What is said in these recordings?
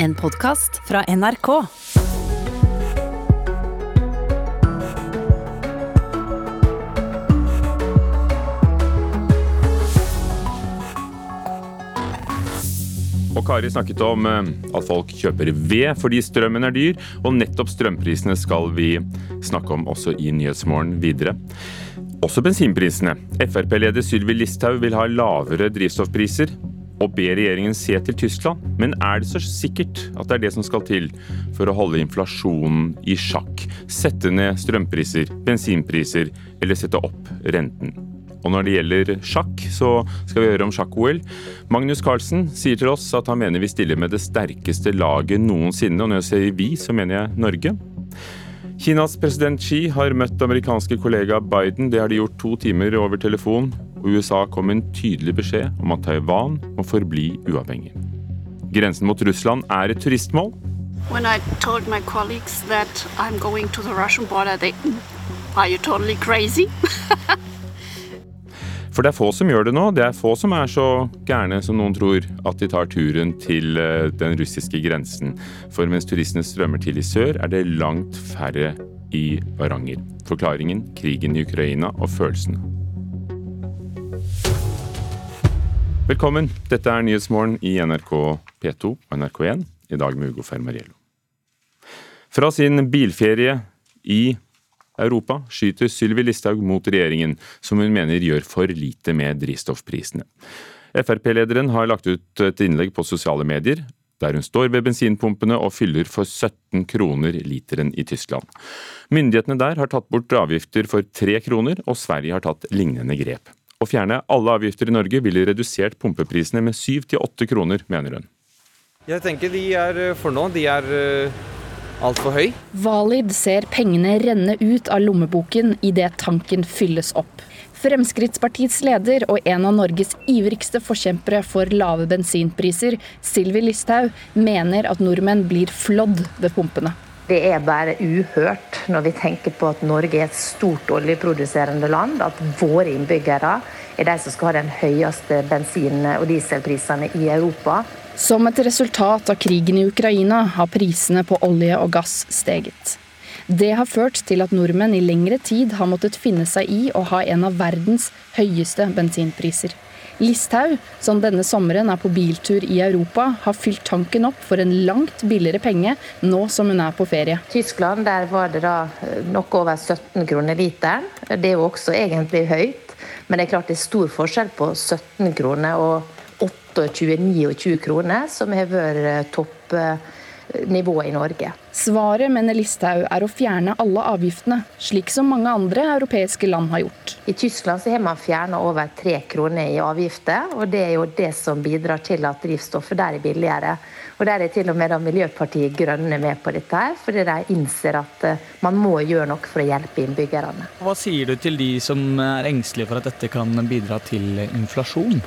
En podkast fra NRK. Og Kari snakket om eh, at folk kjøper ved fordi strømmen er dyr, og nettopp strømprisene skal vi snakke om også i Nyhetsmorgen videre. Også bensinprisene. Frp-leder Sylvi Listhaug vil ha lavere drivstoffpriser og ber regjeringen se til Tyskland. Men er det så sikkert at det er det som skal til for å holde inflasjonen i sjakk? Sette ned strømpriser, bensinpriser eller sette opp renten? Og når det gjelder sjakk, så skal vi høre om sjakk-OL. Magnus Carlsen sier til oss at han mener vi stiller med det sterkeste laget noensinne. Og når jeg sier vi, så mener jeg Norge. Kinas president Xi har møtt amerikanske kollega Biden. Det har de gjort to timer over telefon. Og USA kom med en tydelig beskjed om at Taiwan må forbli uavhengig. Grensen mot Russland er et turistmål. When I told my colleagues that I'm going to the Russian border, they, are you totally crazy? For det er få som gjør det nå. Det er få som er så gærne som noen tror at de tar turen til eh, den russiske grensen. For mens turistene strømmer til i sør, er det langt færre i Varanger. Forklaringen krigen i Ukraina og følelsene. Velkommen. Dette er Nyhetsmorgen i NRK P2 og NRK1, i dag med Ugo Fermariello. Fra sin bilferie i Europa skyter Sylvi Listhaug mot regjeringen, som hun mener gjør for lite med drivstoffprisene. Frp-lederen har lagt ut et innlegg på sosiale medier der hun står ved bensinpumpene og fyller for 17 kroner literen i Tyskland. Myndighetene der har tatt bort avgifter for 3 kroner, og Sverige har tatt lignende grep. Å fjerne alle avgifter i Norge ville redusert pumpeprisene med 7-8 kroner, mener hun. Jeg tenker de er for nå. De er eh, altfor høy. Valid ser pengene renne ut av lommeboken idet tanken fylles opp. Fremskrittspartiets leder og en av Norges ivrigste forkjempere for lave bensinpriser, Sylvi Listhaug, mener at nordmenn blir flådd ved pumpene. Det er bare uhørt når vi tenker på at Norge er et stort oljeproduserende land, at våre innbyggere er de som skal ha den høyeste bensin- og dieselprisene i Europa. Som et resultat av krigen i Ukraina har prisene på olje og gass steget. Det har ført til at nordmenn i lengre tid har måttet finne seg i å ha en av verdens høyeste bensinpriser. Listhaug, som denne sommeren er på biltur i Europa, har fylt tanken opp for en langt billigere penge nå som hun er på ferie. Tyskland der var det da eh, noe over 17 kroner literen. Det er jo også egentlig høyt, men det er klart det er stor forskjell på 17 kroner og 28-29 kroner, som har vært eh, toppnivået i Norge. Svaret, mener Listhaug, er å fjerne alle avgiftene, slik som mange andre europeiske land har gjort. I Tyskland så har man fjerna over tre kroner i avgifter, og det er jo det som bidrar til at drivstoffet der er billigere. Og Der er til og med da Miljøpartiet Grønne med på dette, her, fordi de innser at eh, man må gjøre noe for å hjelpe innbyggerne. Hva sier du til de som er engstelige for at dette kan bidra til inflasjon?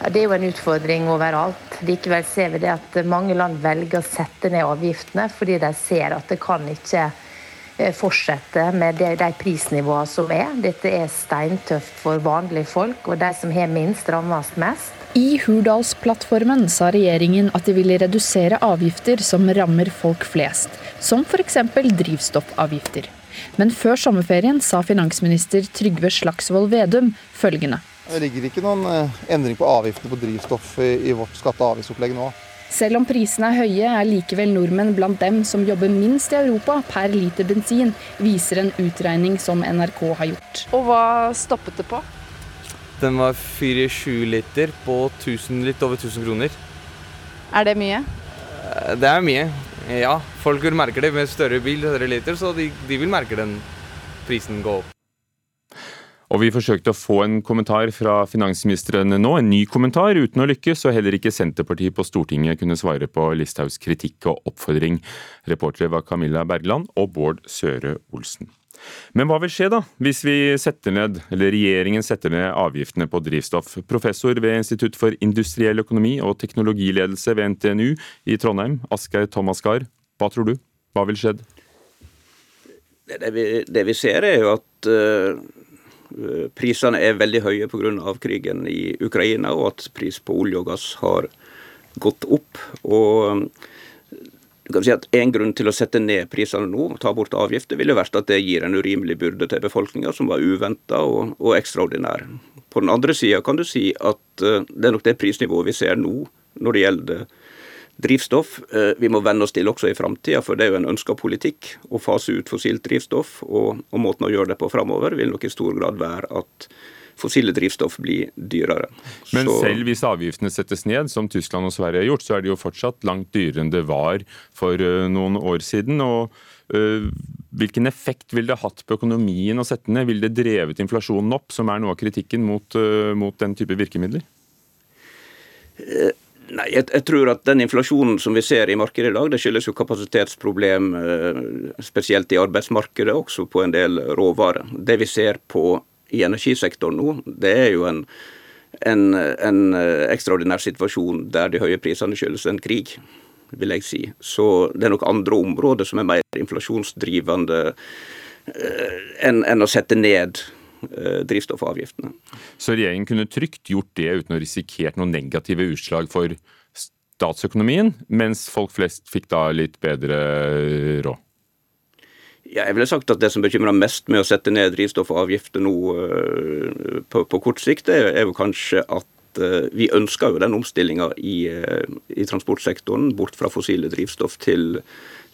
Ja, Det er jo en utfordring overalt. Likevel ser vi det at mange land velger å sette ned avgiftene fordi de ser at det kan ikke eh, fortsette med de, de prisnivåene som er. Dette er steintøft for vanlige folk, og de som har minst, rammes mest. I Hurdalsplattformen sa regjeringen at de ville redusere avgifter som rammer folk flest, som f.eks. drivstoffavgifter. Men før sommerferien sa finansminister Trygve Slagsvold Vedum følgende. Det ligger ikke noen eh, endring på avgiftene på drivstoff i, vårt skatte- og avgiftsopplegg nå. Selv om prisene er høye, er likevel nordmenn blant dem som jobber minst i Europa per liter bensin, viser en utregning som NRK har gjort. Og hva stoppet det på? Den var 4-7 liter på 1000, litt over 1000 kroner. Er det mye? Eh, Det er mye. Ja, folk vil merke det med større bil, større liter, så de, de vil merke den prisen gå opp. Og vi forsøkte å få en kommentar fra finansministeren nå, en ny kommentar, uten å lykkes, og heller ikke Senterpartiet på Stortinget kunne svare på Listhaugs kritikk og oppfordring. Reportere var Camilla Bergland og Bård Søre Olsen. Men hva vil skje da, hvis vi setter ned, eller regjeringen setter ned avgiftene på drivstoff? Professor ved Institutt for industriell økonomi og teknologiledelse ved NTNU i Trondheim, Asgeir Thomasgaard. Hva tror du? Hva vil skje? Det vi, det vi ser er jo at uh, prisene er veldig høye pga. krigen i Ukraina, og at pris på olje og gass har gått opp. Og du kan si at En grunn til å sette ned prisene nå, ta bort avgifter, ville vært at det gir en urimelig byrde til befolkninga, som var uventa og, og, ekstraordinær. På den andre sida kan du si at uh, det er nok det prisnivået vi ser nå når det gjelder drivstoff. Uh, vi må venne oss til også i framtida, for det er jo en ønska politikk å fase ut fossilt drivstoff. Og, og måten å gjøre det på framover vil nok i stor grad være at fossile drivstoff blir dyrere. Men så... selv hvis avgiftene settes ned, som Tyskland og Sverige har gjort, så er det jo fortsatt langt dyrere enn det var for uh, noen år siden. og uh, Hvilken effekt ville det hatt på økonomien å sette ned? Ville det drevet inflasjonen opp, som er noe av kritikken mot, mot den type virkemidler? Nei, jeg, jeg, tror at den inflasjonen som vi ser i markedet i dag, det skyldes jo kapasitetsproblem, spesielt i arbeidsmarkedet, også på en del råvarer. Det vi ser på i energisektoren nå, det er jo en, en, en eh, ekstraordinær situasjon der de høye prisene skyldes en krig, vil jeg si. Så det er nok andre områder som er mer inflasjonsdrivende eh, enn, en å sette ned eh, drivstoffavgiftene. Så regjeringen kunne trygt gjort det uten å risikere noen negative utslag for statsøkonomien, mens folk flest fikk da litt bedre råd? Ja, jeg ville sagt at Det som bekymrer mest med å sette ned drivstoffavgifter nå uh, på, på, kort sikt, er, jo kanskje at vi ønsker jo den omstillinga i, i, transportsektoren, bort fra fossile drivstoff til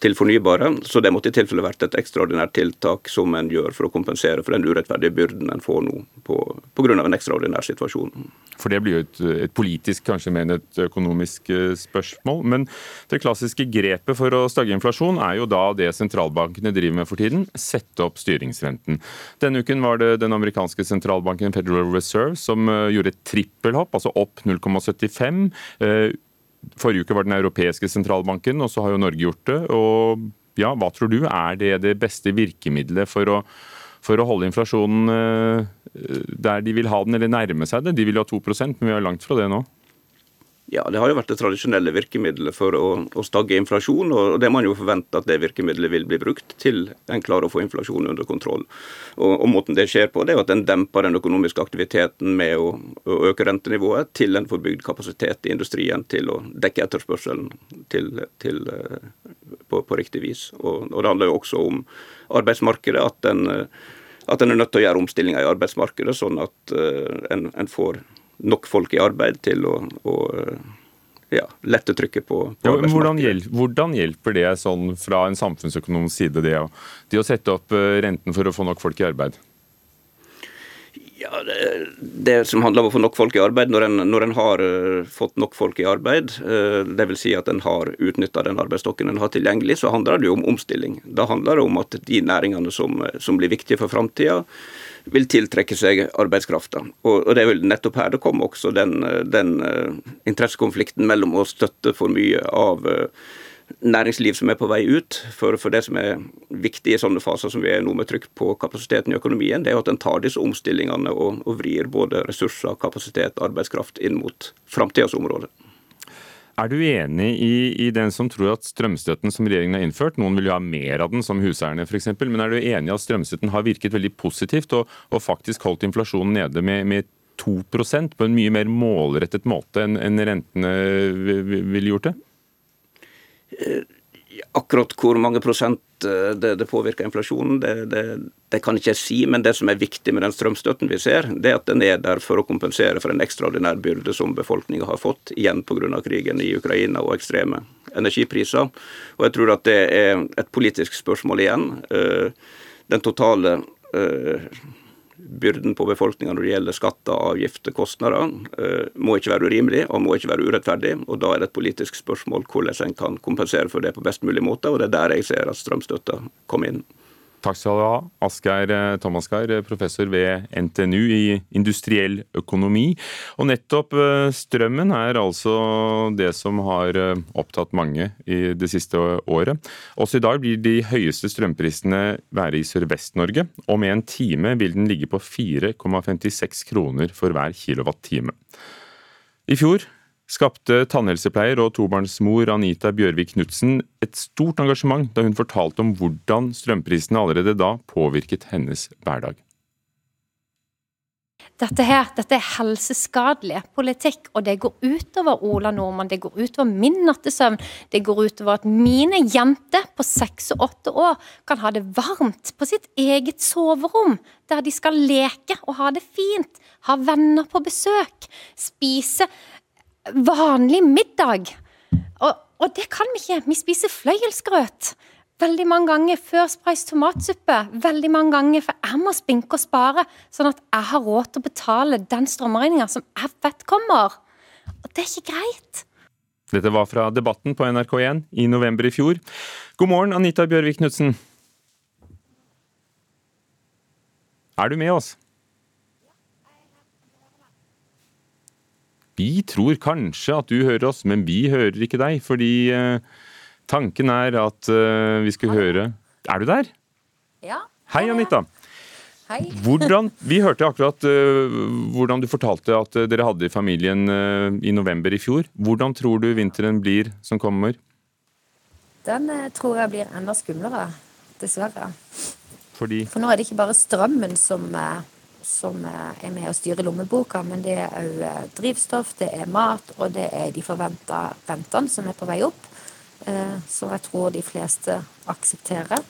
til fornybare. Så det måtte i tilfelle vært et ekstraordinært tiltak som en gjør for å kompensere for den urettferdige byrden en får nå pga. en ekstraordinær situasjon. For det blir jo et, et, politisk, kanskje mer enn et økonomisk eh, spørsmål. Men det klassiske grepet for å stagge inflasjon er jo da det sentralbankene driver med for tiden, sette opp styringsrenten. Denne uken var det den amerikanske sentralbanken Federal Reserve som eh, gjorde et trippelhopp, altså opp 0,75 Forrige uke var den europeiske sentralbanken, og så har jo Norge gjort det. og ja, Hva tror du er det det beste virkemidlet for å, for å holde inflasjonen eh, der de vil ha den, eller nærme seg det? De vil ha 2% men vi er langt fra det nå. Ja, Det har jo vært det tradisjonelle virkemidlet for å, å stagge inflasjon. og Det man jo forvente at det virkemidlet vil bli brukt til en klarer å få inflasjonen under kontroll. Og, og Måten det skjer på, det er jo at den demper den økonomiske aktiviteten med å, å øke rentenivået til en får bygd kapasitet i industrien til å dekke etterspørselen til, til, eh, på, på, riktig vis. Og, og, Det handler jo også om arbeidsmarkedet. at den at en er nødt til å gjøre omstillinger i arbeidsmarkedet, sånn at uh, en, en får nok folk i arbeid til å, å ja, lette trykket på, på ja, hvordan, hjelper, hvordan, hjelper det sånn fra en samfunnsøkonomisk side, det det å sette opp eh, renten for å få nok folk i arbeid? Ja, det, det, som handler om å få nok folk i arbeid, når en, når en har uh, fått nok folk i arbeid, uh, eh, dvs. Si at en har utnytta den arbeidsstokken en har tilgjengelig, så handler det jo om omstilling. Da handler det om at de næringene som, som blir viktige for framtida, vil tiltrekke seg arbeidskrafta. Og, det er vel nettopp her det kommer også den, den uh, interessekonflikten mellom å støtte for mye av uh, næringsliv som er på vei ut. For, for, det som er viktig i sånne faser som vi er nå med trykk på kapasiteten i økonomien, det er at en tar disse omstillingene og, og vrir både ressurser, kapasitet, arbeidskraft inn mot framtidas områder. Er du enig i, i, den som tror at strømstøtten som regjeringen har innført, noen vil jo ha mer av den, som huseierne f.eks., men er du enig i at strømstøtten har virket veldig positivt og, og faktisk holdt inflasjonen nede med, med 2% på en mye mer målrettet måte enn, en rentene ville gjort det? Eh, akkurat hvor mange prosent eh, det, det påvirker inflasjonen, det, det, det, kan ikke jeg si. Men det som er viktig med den strømstøtten vi ser, det er at den er der for å kompensere for en ekstraordinær byrde som befolkninga har fått, igjen pga. krigen i Ukraina og ekstreme energipriser. Og jeg tror at det er et politisk spørsmål igjen. Eh, den totale byrden på befolkninga når det gjelder skatter, avgifter, kostnader, eh, må ikke være urimelig og må ikke være urettferdig. og Da er det et politisk spørsmål hvordan en kan kompensere for det på best mulig måte. og Det er der jeg ser at strømstøtta kommer inn. Takk skal du ha, Asgeir Thomasgeir, eh, professor ved NTNU i industriell økonomi. Og nettopp eh, strømmen er altså det som har opptatt mange i det siste året. Også i dag blir de høyeste strømprisene være i Sørvest-Norge. Om en time vil den ligge på 4,56 kroner for hver kilowattime. I fjor skapte tannhelsepleier og tobarnsmor Anita Bjørvik Knutsen et stort engasjement da hun fortalte om hvordan strømprisene allerede da påvirket hennes hverdag. dette her, dette er helseskadelig politikk, og det går utover Ola Nordmann, det går utover min nattesøvn, det går utover at mine jenter på seks og åtte år kan ha det varmt på sitt eget soverom, der de skal leke og ha det fint, ha venner på besøk, spise vanlig middag. Og, og det kan vi ikke. Vi spiser fløyelsgrøt. Veldig mange ganger før Spice tomatsuppe. Veldig mange ganger, for jeg må spinke og spare, sånn at jeg har råd til å betale den strømregninga som jeg vet kommer. Og det er ikke greit. Dette var fra Debatten på NRK1 i november i fjor. God morgen, Anita Bjørvik Knutsen. Er du med oss? Vi tror kanskje at du hører oss, men vi hører ikke deg, fordi eh, tanken er at eh, vi skal høre Er du der? Ja. Hei, Anita. Hei. Hvordan, vi hørte akkurat uh, hvordan du fortalte at dere hadde i familien uh, i november i fjor. Hvordan tror du vinteren blir som kommer? Den uh, tror jeg blir enda skumlere, dessverre. Fordi For nå er det ikke bare strømmen som, eh, som eh, er med å styre lommeboka, men det er òg drivstoff, det er mat, og det er de forventa rentene som er på vei opp. eh, Som jeg tror de fleste aksepterer.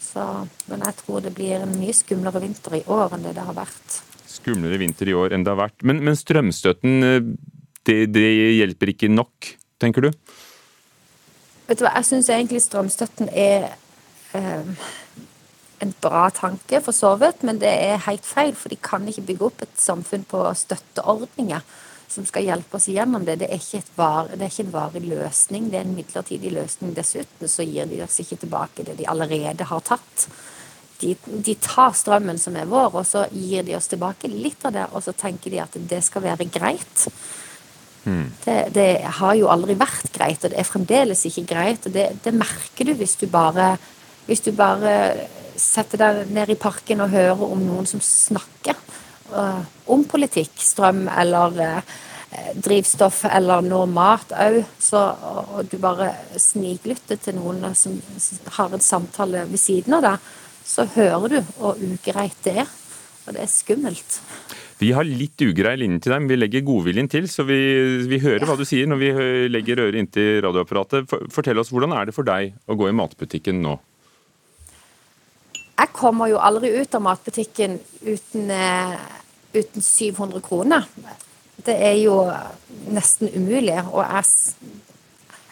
Så, men jeg tror det blir en mye skumlere vinter i år enn det det har vært. skumlere vinter i år enn det har vært. Men, men strømstøtten, eh, det, det hjelper ikke nok, tenker du? Vet du hva, jeg syns egentlig strømstøtten er eh, en bra tanke, for så vidt, men det er helt feil. For de kan ikke bygge opp et samfunn på støtteordninger som skal hjelpe oss gjennom det. Det er ikke, var, det er ikke en varig løsning, det er en midlertidig løsning. Dessuten så gir de oss ikke tilbake det de allerede har tatt. De, de tar strømmen som er vår, og så gir de oss tilbake litt av det, og så tenker de at det skal være greit. Det, det har jo aldri vært greit, og det er fremdeles ikke greit. og Det, det merker du hvis du bare hvis du bare setter deg ned i parken og høre om noen som snakker uh, om politikk, strøm eller uh, drivstoff eller noe mat òg, og du bare sniklytter til noen som har en samtale ved siden av deg, så hører du hvor ugreit det er. Og det er skummelt. Vi har litt ugrei linje til deg, men vi legger godviljen til, så vi, vi hører hva du sier når vi legger øret inntil radioapparatet. For- Fortell oss, hvordan er det for deg å gå i matbutikken nå? Jeg kommer jo aldri ut av matbutikken uten, eh, uten 700 kroner. Det er jo nesten umulig. Og jeg,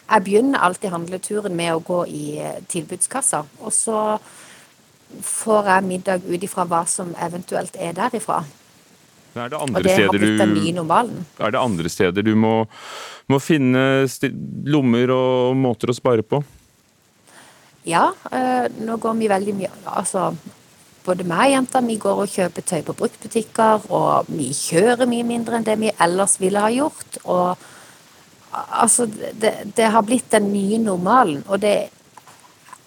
jeg begynner alltid handleturen med å gå i eh, tilbudskassa. Og så får jeg middag ut ifra hva som eventuelt er derifra. Er det Og det har blitt den nye normalen. er det andre steder du må, må finne lommer og måter å spare på? Ja, eh, nå går vi veldig mye Altså, både meg og jenta vi går og kjøper tøy på bruktbutikker, og vi kjører mye mindre enn det vi ellers ville ha gjort. Og altså, det, det har blitt den nye normalen. Og det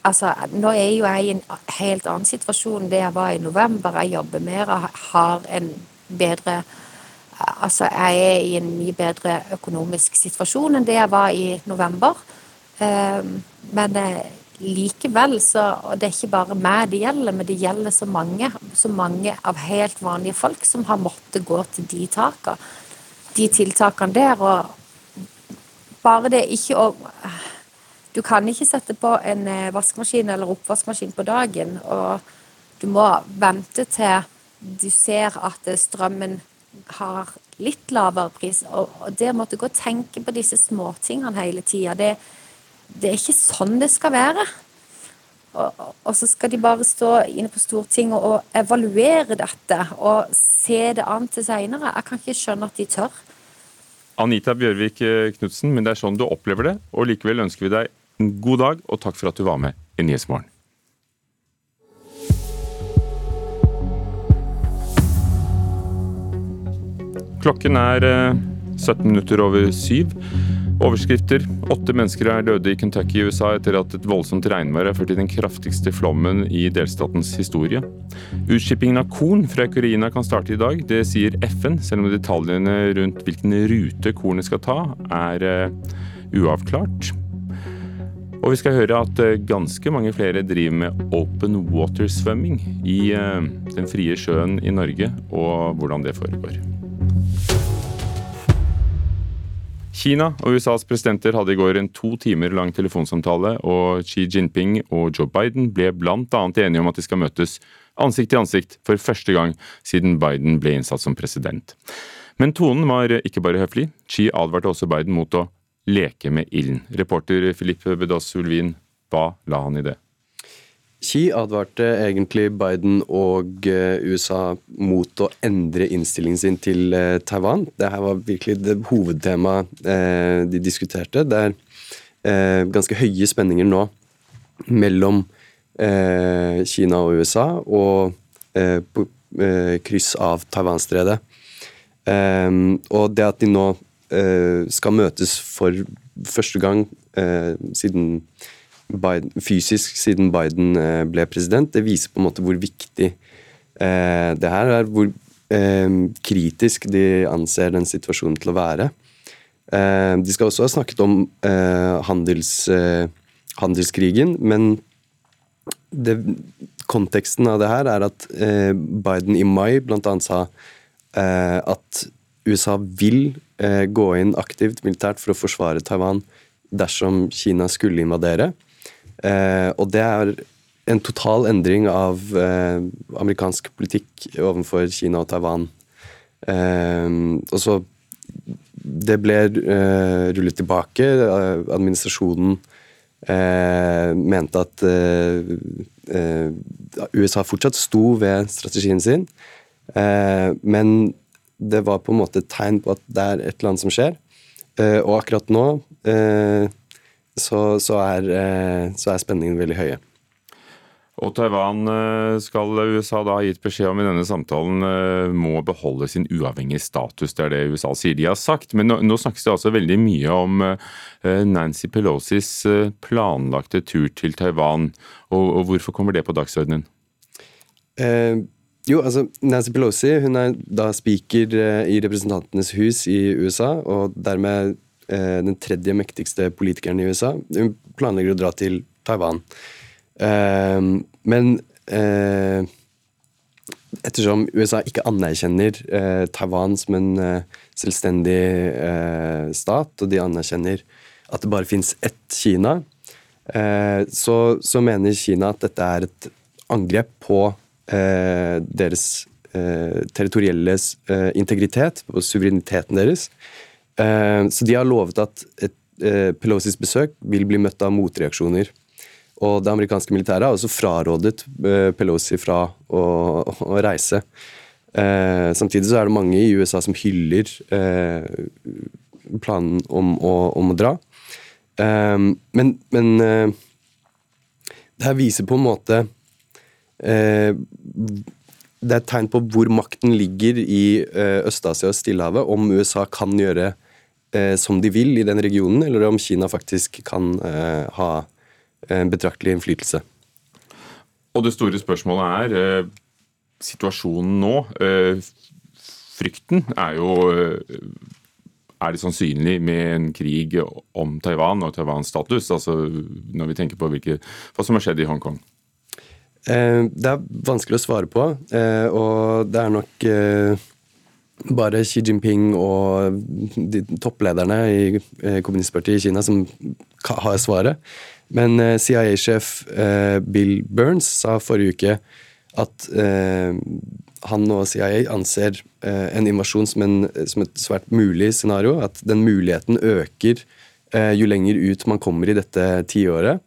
Altså, nå er jo jeg i en helt annen situasjon enn det jeg var i november. Jeg jobber mer og har en bedre Altså, jeg er i en mye bedre økonomisk situasjon enn det jeg var i november. Um, men eh, likevel så Og det er ikke bare meg det gjelder, men det gjelder så mange, så mange av helt vanlige folk som har måttet gå til de takene. De tiltakene der. Og bare det ikke å Du kan ikke sette på en eh, vaskemaskin eller oppvaskmaskin på dagen, og du må vente til du ser at eh, strømmen har litt lavere pris. Og, og det å måtte gå og tenke på disse småtingene hele tida, det, det er ikke sånn det skal være. Og, og så skal de bare stå inne på Stortinget og evaluere dette og se det an til seinere. Jeg kan ikke skjønne at de tør. Anita Bjørvik eh, Knutsen, men det er sånn du opplever det, og likevel ønsker vi deg en god dag, og takk for at du var med i Nyhetsmorgen. Klokken er eh, 17 minutter over syv. Overskrifter. Åtte mennesker er døde i Kentucky i USA etter at et voldsomt regnvær har ført til den kraftigste flommen i delstatens historie. Utskippingen av korn fra Ukraina kan starte i dag, det sier FN, selv om detaljene rundt hvilken rute kornet skal ta, er eh, uavklart. Og vi skal høre at eh, ganske mange flere driver med open water swimming i eh, den frie sjøen i Norge, og hvordan det foregår. Kina og USAs presidenter hadde i går en to timer lang telefonsamtale, og Xi Jinping og Joe Biden ble bl.a. enige om at de skal møtes ansikt til ansikt for første gang siden Biden ble innsatt som president. Men tonen var ikke bare høflig. Xi advarte også Biden mot å leke med ilden. Reporter Filip Bedaas Ulvin, hva la han i det? Xi advarte egentlig Biden og eh, USA mot å endre innstillingen sin til eh, Taiwan. Dette var virkelig det hovedtemaet eh, de diskuterte. Det er ganske høye spenninger nå mellom Kina og USA og på kryss av Taiwanstredet. Og det at de nå skal møtes for første gang siden Biden, fysisk siden Biden eh, ble president. Det viser på en måte hvor viktig eh, det her er. Hvor eh, kritisk de anser den situasjonen til å være. Eh, de skal også ha snakket om eh, handels, eh, handelskrigen, men det, konteksten av det her er at Biden i mai bl.a. sa at USA vil gå inn aktivt militært for å forsvare Taiwan dersom Kina skulle invadere. Eh, og det er en total endring av eh, amerikansk politikk overfor Kina og Taiwan. Eh, og så Det ble eh, rullet tilbake. Eh, administrasjonen eh, mente at USA fortsatt sto ved strategien sin, men det var på en måte et tegn på at det er et eller annet som skjer. og akkurat nå så, så, er, eh, så er spenningen veldig høye. Og Taiwan eh, skal USA da ha gitt beskjed om i denne samtalen eh, må beholde sin uavhengige status. Det er det USA sier de har sagt. Men nå, nå snakkes det altså veldig mye om Nancy Pelosis planlagte tur til Taiwan. Og, og hvorfor kommer det på dagsordenen? Eh, jo, altså Nancy Pelosi hun er da speaker i Representantenes hus i USA, og dermed den tredje mektigste politikeren i USA. Hun planlegger å dra til Taiwan. Eh, men eh, ettersom USA ikke anerkjenner Taiwan som en selvstendig stat, og de anerkjenner at det bare fins ett Kina, så, så, mener Kina at dette er et angrep på deres territorielle integritet, på suvereniteten deres. Eh, så de har lovet at eh, Pelosis besøk vil bli møtt av motreaksjoner. Og det amerikanske militæret har også frarådet eh, Pelosi fra å, å reise. samtidig så er det mange i USA som hyller planen om å, om å dra. men, men det her viser på en måte det er et tegn på hvor makten ligger i Øst-Asia og Stillehavet, om USA kan gjøre eh, som de vil i den regionen, eller om Kina faktisk kan eh, ha en betraktelig innflytelse. Og det store spørsmålet er eh, situasjonen nå. Eh, frykten er jo eh, Er det sannsynlig med en krig om Taiwan og Taiwans status? Altså når vi tenker på hvilke, hva som har skjedd i Hongkong? Eh, det er vanskelig å svare på, og det er nok bare Xi Jinping og de topplederne i eh, kommunistpartiet i Kina som har svaret. Men eh, CIA-sjef eh, Bill Burns sa forrige uke at han og CIA anser en invasjon som, en, som, et svært mulig scenario. At den muligheten øker jo lenger ut man kommer i dette tiåret.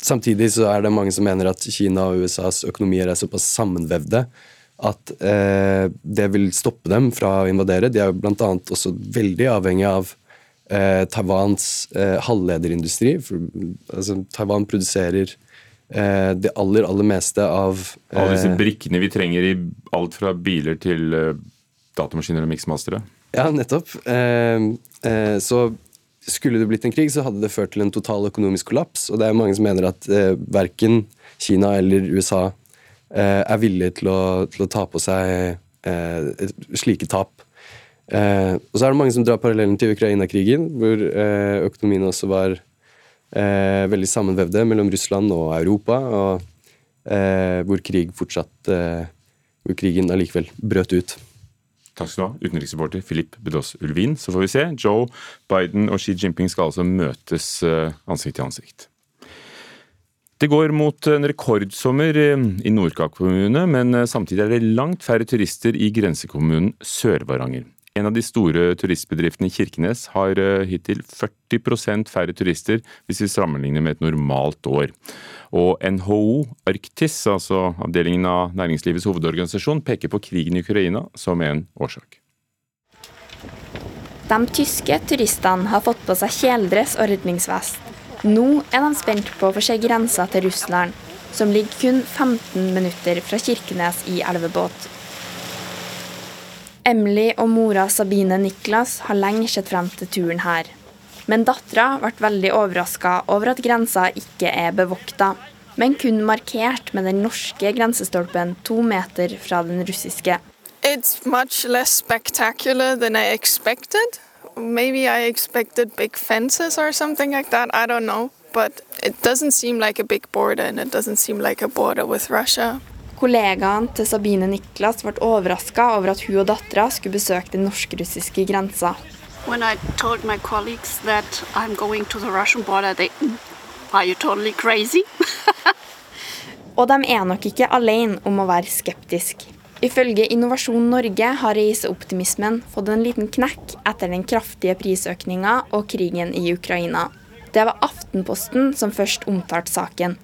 Samtidig så er det mange som mener at Kina og USAs økonomier er såpass sammenvevde at eh, det vil stoppe dem fra å invadere. De er jo bl.a. også veldig avhengig av eh, Taiwans eh, halvlederindustri. For, altså, Taiwan produserer eh, det aller, aller meste av Alle disse eh, brikkene vi trenger i alt fra biler til eh, datamaskiner og miksmastere? Ja, nettopp. så skulle det blitt en krig, så hadde det ført til en total økonomisk kollaps. Og det er mange som mener at eh, verken Kina eller USA er villig til å, til å ta på seg eh, slike tap. Eh, og så er det mange som drar parallellen til Ukraina-krigen, hvor økonomien også var eh, veldig sammenvevde mellom Russland og Europa, og eh, hvor krig fortsatt eh, Hvor krigen allikevel brøt ut. Takk skal du ha, utenriksreporter Philip Bedås Ulvin. Så får vi se. Joe Biden og Xi Jinping skal altså møtes eh, ansikt til ansikt. Det går mot en rekordsommer eh, i Nordkapp kommune, men eh, samtidig er det langt færre turister i grensekommunen Sør-Varanger. En av de store turistbedriftene i Kirkenes har eh, hittil 40% færre turister hvis vi sammenligner med et normalt år. Og NHO Arktis, altså avdelingen av næringslivets hovedorganisasjon, peker på krigen i Ukraina som en årsak. De tyske turistene har fått på seg kjeledress og redningsvest. Nå er de spent på å få se grensa til Russland, som ligger kun 15 minutter fra Kirkenes i elvebåt. Emily og mora Sabine Niklas har lenge sett frem til turen her. Men dattera ble veldig overraska over at grensa ikke er bevokta, men kun markert med den norske grensestolpen to meter fra den russiske. It's much less spectacular than I expected. Maybe I expected big fences or something like that. I don't know. But it doesn't seem like a big border, and it doesn't seem like a border with Russia. Kollegaen til Sabine Niklas ble overraska over at hun og dattera skulle besøke den norsk-russiske grensa. When I told my colleagues that I'm going to the Russian border, they Are you totally crazy? og de er nok ikke alene om å være skeptisk. Ifølge Innovasjon Norge har reiseoptimismen fått en liten knekk etter den kraftige prisøkninga og krigen i Ukraina. Det var Aftenposten som først omtalte saken.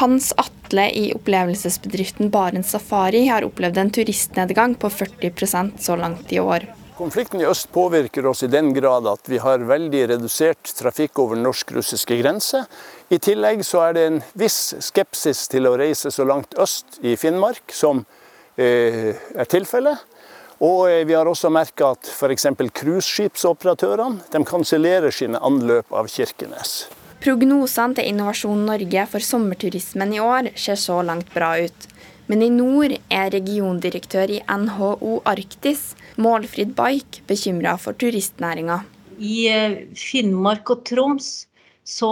Hans Atle i opplevelsesbedriften Barents Safari har opplevd en turistnedgang på 40% så langt i år. Konflikten i øst påvirker oss i den grad at vi har veldig redusert trafikk over norsk-russiske grense. I tillegg så er det en viss skepsis til å reise så langt øst i Finnmark som er tilfellet. Og eh, vi har også merka at f.eks. cruiseskipsoperatørene kansellerer sine anløp av Kirkenes. Prognosene til Innovasjon Norge for sommerturismen i år ser så langt bra ut. Men i nord er regiondirektør i NHO Arktis, Målfrid Baik, bekymra for turistnæringa. I eh, Finnmark og Troms så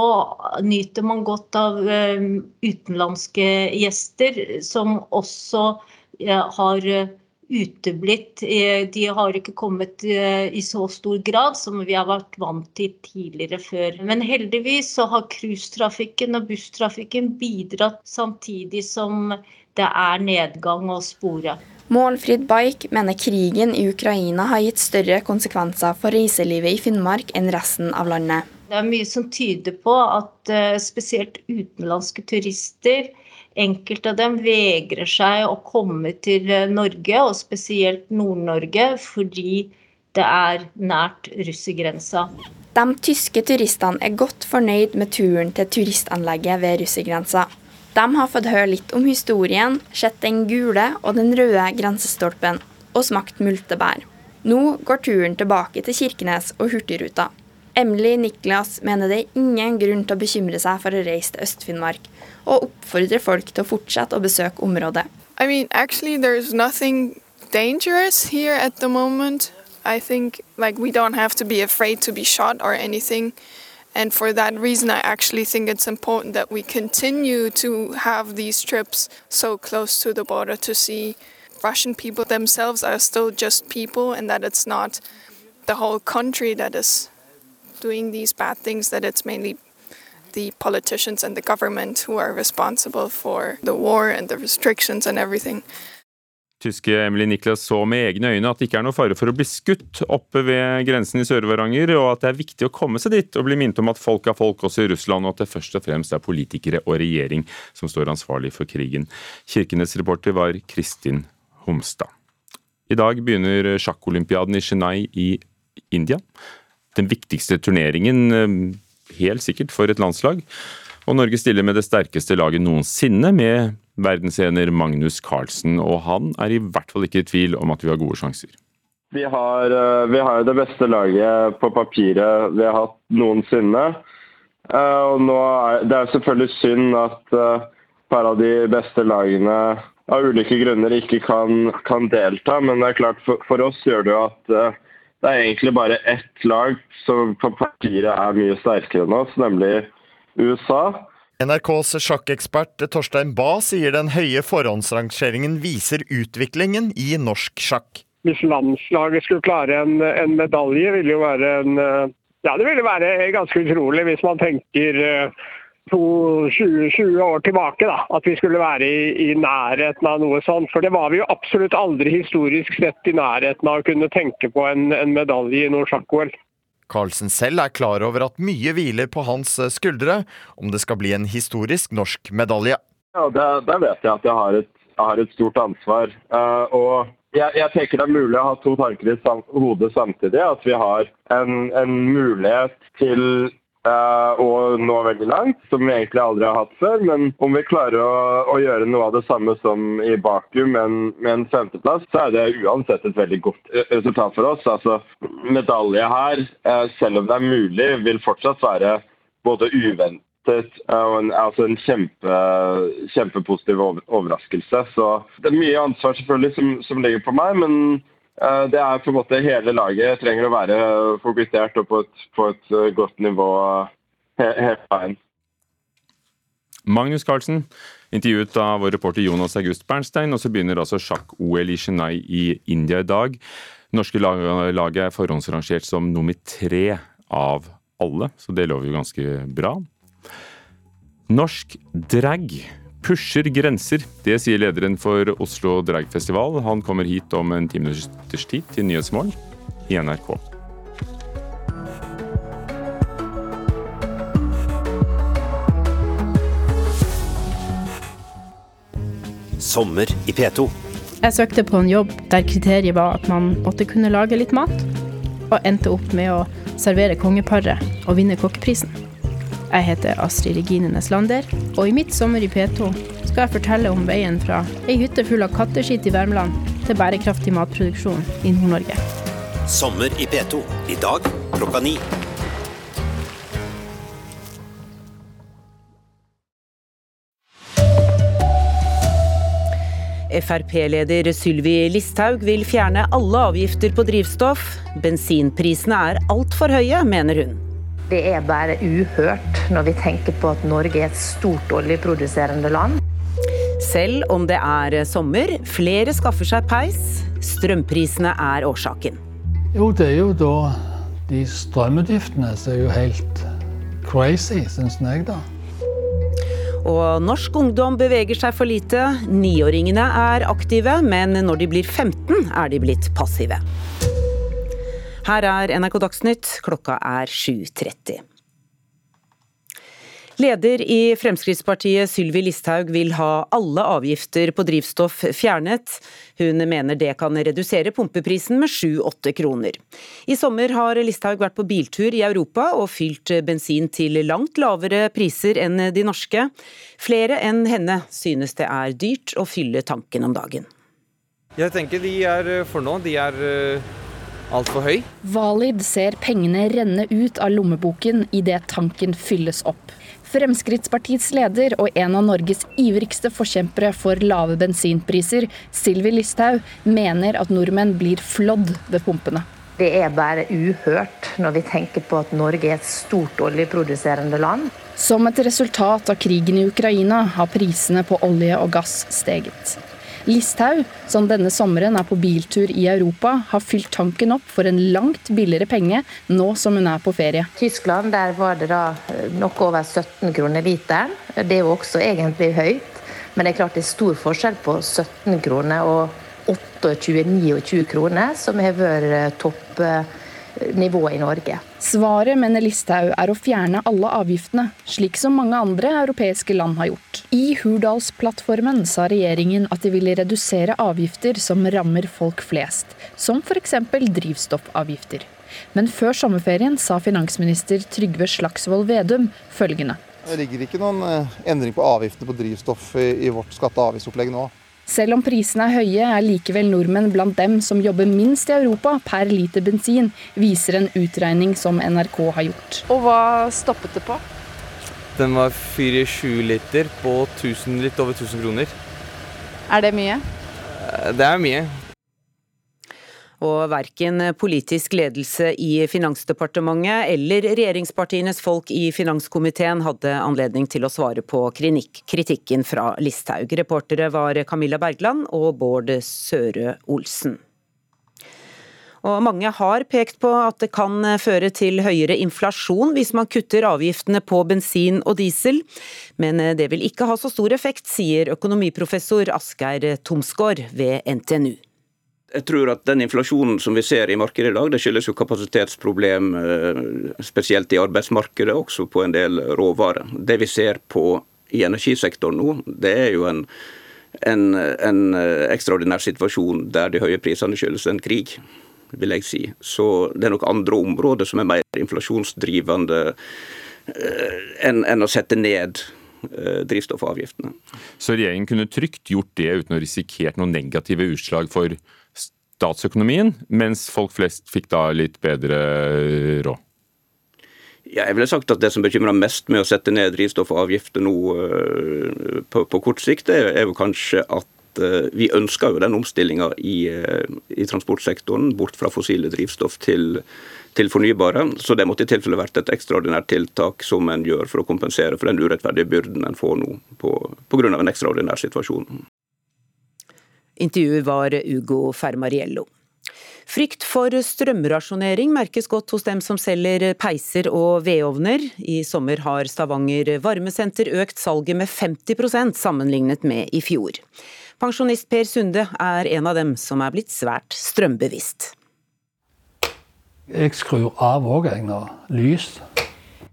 nyter man godt av eh, utenlandske gjester, som også eh, har uteblitt. De har ikke kommet i så stor grad som vi har vært vant til tidligere før. Men heldigvis så har cruisetrafikken og busstrafikken bidratt samtidig som det er nedgang å spore. Målfrid Baik mener krigen i Ukraina har gitt større konsekvenser for reiselivet i Finnmark enn resten av landet. Det er mye som tyder på at spesielt utenlandske turister, enkelte av dem vegrer seg å komme til uh, Norge, og spesielt Nord-Norge, fordi det er nært russergrensa. De tyske turistene er godt fornøyd med turen til turistanlegget ved russergrensa. De har fått høre litt om historien, sett den gule og den røde grensestolpen, og smakt multebær. Nå går turen tilbake til Kirkenes og Hurtigruta. Emily Niklas mener det er ingen grunn til å bekymre seg for å reise til Øst-Finnmark, og oppfordrer folk til å fortsette å besøke området. I mean, actually, there's nothing dangerous here at the moment. I think like we don't have to be afraid to be shot or anything. And for that reason, I actually think it's important that we continue to have these trips so close to the border to see Russian people themselves are still just people and that it's not the whole country that is doing these bad things, that it's mainly the politicians and the government who are responsible for the war and the restrictions and everything. Tyske Emily Niklas så med egne øyne at det ikke er noe fare for å bli skutt oppe ved grensen i Sør-Varanger, og at det er viktig å komme seg dit og bli minnet om at folk er folk også i Russland, og at det først og fremst er politikere og regjering som står ansvarlig for krigen. Kirkenes-reporter var Kristin Homstad. I dag begynner sjakkolympiaden i Chennai i India. Den viktigste turneringen, eh, helt sikkert, for et landslag. Og Norge stiller med det sterkeste laget noensinne, med verdensener Magnus Carlsen. Og han er i hvert fall ikke i tvil om at vi har gode sjanser. Vi har, eh, vi har det beste laget på papiret vi har hatt noensinne. Eh, og nå er, det er selvfølgelig synd at par av de beste lagene av ulike grunner ikke kan, kan delta, men det er klart for, for oss gjør det jo at det er egentlig bare ett lag som på papiret er mye sterkere enn oss, nemlig USA. NRKs sjakkekspert Torstein Bae sier den høye forhåndsrangeringen viser utviklingen i norsk sjakk. Hvis landslaget skulle klare en, en medalje, ville jo være en eh, Ja, det ville være ganske utrolig hvis man tenker eh, to, 20, 20 år tilbake, da, at vi skulle være i, i, nærheten av noe sånt. For det var vi jo absolutt aldri historisk sett i nærheten av å kunne tenke på en, en medalje i noe sjakk-OL. Carlsen selv er klar over at mye hviler på hans skuldre om det skal bli en historisk norsk medalje. Ja, Der vet jeg at jeg har et, jeg har et stort ansvar. Uh, og jeg, jeg, tenker det er mulig å ha to tanker i sam hodet samtidig. At vi har en, en mulighet til uh, å nå veldig langt, som vi egentlig aldri har hatt før. Men om vi klarer å, å gjøre noe av det samme som i Baku med en, med en femteplass, så er det uansett et veldig godt resultat for oss. Altså, Medalje her, uh, selv om det er mulig, vil fortsatt være både uventet en, altså en kjempe, kjempepositiv overraskelse. Så det er mye ansvar selvfølgelig som, som ligger på meg, men det er på en måte hele laget trenger å være fokusert og på et, på et godt nivå he, hele veien. Magnus Carlsen, intervjuet av vår reporter Jonas August Bernstein. Og så begynner altså sjakk-OL i Chennai i India i dag. Norske laget er forhåndsrangert som nummer tre av alle, så det lover jo ganske bra. Norsk drag pusher grenser. Det sier lederen for Oslo Dragfestival. Han kommer hit om en ti minutters tid til Nyhetsmorgen i NRK. Sommer i P2. Jeg søkte på en jobb der kriteriet var at man måtte kunne lage litt mat, og endte opp med å servere kongeparet og vinne kokkeprisen. Jeg heter Astrid Regine Neslander, og i mitt sommer i P2 skal jeg fortelle om veien fra ei hytte full av katteskitt i Värmland til bærekraftig matproduksjon i Nord-Norge. Sommer i P2. I dag klokka ni. Frp-leder Sylvi Listhaug vil fjerne alle avgifter på drivstoff. Bensinprisene er altfor høye, mener hun. Det er bare uhørt når vi tenker på at Norge er et stort oljeproduserende land. Selv om det er sommer, flere skaffer seg peis. Strømprisene er årsaken. Jo, det er jo da de strømutgiftene som er jo helt crazy, syns jeg, da. Og norsk ungdom beveger seg for lite. Niåringene er aktive, men når de blir 15 er de blitt passive. Her er NRK Dagsnytt, klokka er 7.30. Leder i Fremskrittspartiet Sylvi Listhaug vil ha alle avgifter på drivstoff fjernet. Hun mener det kan redusere pumpeprisen med 7-8 kroner. I sommer har Listhaug vært på biltur i Europa og fylt bensin til langt lavere priser enn de norske. Flere enn henne synes det er dyrt å fylle tanken om dagen. Jeg tenker de er for nå, de er altfor høy. Valid ser pengene renne ut av lommeboken idet tanken fylles opp. Fremskrittspartiets leder og en av Norges ivrigste forkjempere for lave bensinpriser, Sylvi Listhaug, mener at nordmenn blir flådd ved pumpene. Det er bare uhørt når vi tenker på at Norge er et stort oljeproduserende land. Som et resultat av krigen i Ukraina har prisene på olje og gass steget. Listhaug, som denne sommeren er på biltur i Europa, har fylt tanken opp for en langt billigere penge nå som hun er på ferie. Tyskland der var det da noe over 17 kroner literen. Det er jo også egentlig høyt, men det er klart det er stor forskjell på 17 kroner og 28-29 kroner, som har vært toppnivået i Norge. Svaret, mener Listhaug, er å fjerne alle avgiftene, slik som mange andre europeiske land har gjort. I Hurdalsplattformen sa regjeringen at de ville redusere avgifter som rammer folk flest, som f.eks. drivstoffavgifter. Men før sommerferien sa finansminister Trygve Slagsvold Vedum følgende. Det ligger ikke noen endring på avgiftene på drivstoff i vårt skatte- og avgiftsopplegg nå. Selv om prisene er høye, er likevel nordmenn blant dem som jobber minst i Europa per liter bensin, viser en utregning som NRK har gjort. Og hva stoppet det på? Den var 4-7 liter på 1000, litt over 1000 kroner. Er det mye? Det er mye. Og verken politisk ledelse i Finansdepartementet eller regjeringspartienes folk i finanskomiteen hadde anledning til å svare på kritikken fra Listhaug. Reportere var Camilla Bergland og Bård Søre Olsen. Og mange har pekt på at det kan føre til høyere inflasjon hvis man kutter avgiftene på bensin og diesel, men det vil ikke ha så stor effekt, sier økonomiprofessor Asgeir Tomsgaard ved NTNU. Jeg tror at den inflasjonen som vi ser i markedet i dag, det skyldes jo kapasitetsproblem, eh, spesielt i arbeidsmarkedet, også på en del råvarer. Det vi ser på i energisektoren nå, det er jo en, en, en eh, ekstraordinær situasjon der de høye prisene skyldes en krig vil jeg si. Så det er nok andre områder som er mer inflasjonsdrivende eh, enn, en å sette ned drivstoffavgiftene. Så regjeringen kunne trygt gjort det uten å risikere noen negative utslag for statsøkonomien, mens folk flest fikk da litt bedre råd? Ja, jeg ville sagt at Det som bekymrer mest med å sette ned drivstoffavgifter nå eh, på, på kort sikt, er, jo kanskje at Eh, vi ønsker jo den omstillinga i, eh, i, transportsektoren, bort fra fossile drivstoff til, til, fornybare. Så det måtte i tilfelle vært et ekstraordinært tiltak som en gjør for å kompensere for den urettferdige byrden en får nå pga. en ekstraordinær situasjon. Intervjuet var Ugo Fermariello. Frykt for strømrasjonering merkes godt hos dem som selger peiser og vedovner. I sommer har Stavanger varmesenter økt salget med 50% sammenlignet med i fjor. Pensjonist Per Sunde er en av dem som er blitt svært strømbevisst. Jeg skrur av òg, jeg, nå. Lys.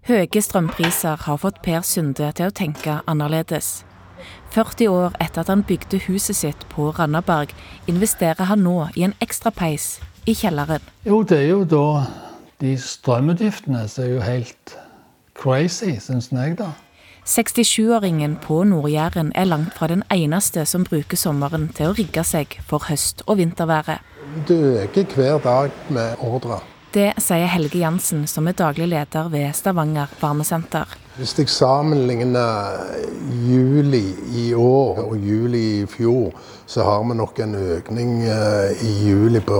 Høye strømpriser har fått Per Sunde til å tenke annerledes. 40 år etter at han bygde huset sitt på Randaberg, investerer han nå i en ekstra peis i kjelleren. Jo, det er jo da de strømutgiftene som er jo helt crazy, syns jeg, da. 67-åringen på Nord-Jæren er langt fra den eneste som bruker sommeren til å rigge seg for høst- og vinterværet. Det øker hver dag med ordre. Det sier Helge Jansen, som er daglig leder ved Stavanger varmesenter. Hvis jeg sammenligner juli i år og juli i fjor, så har vi nok en økning eh, i juli på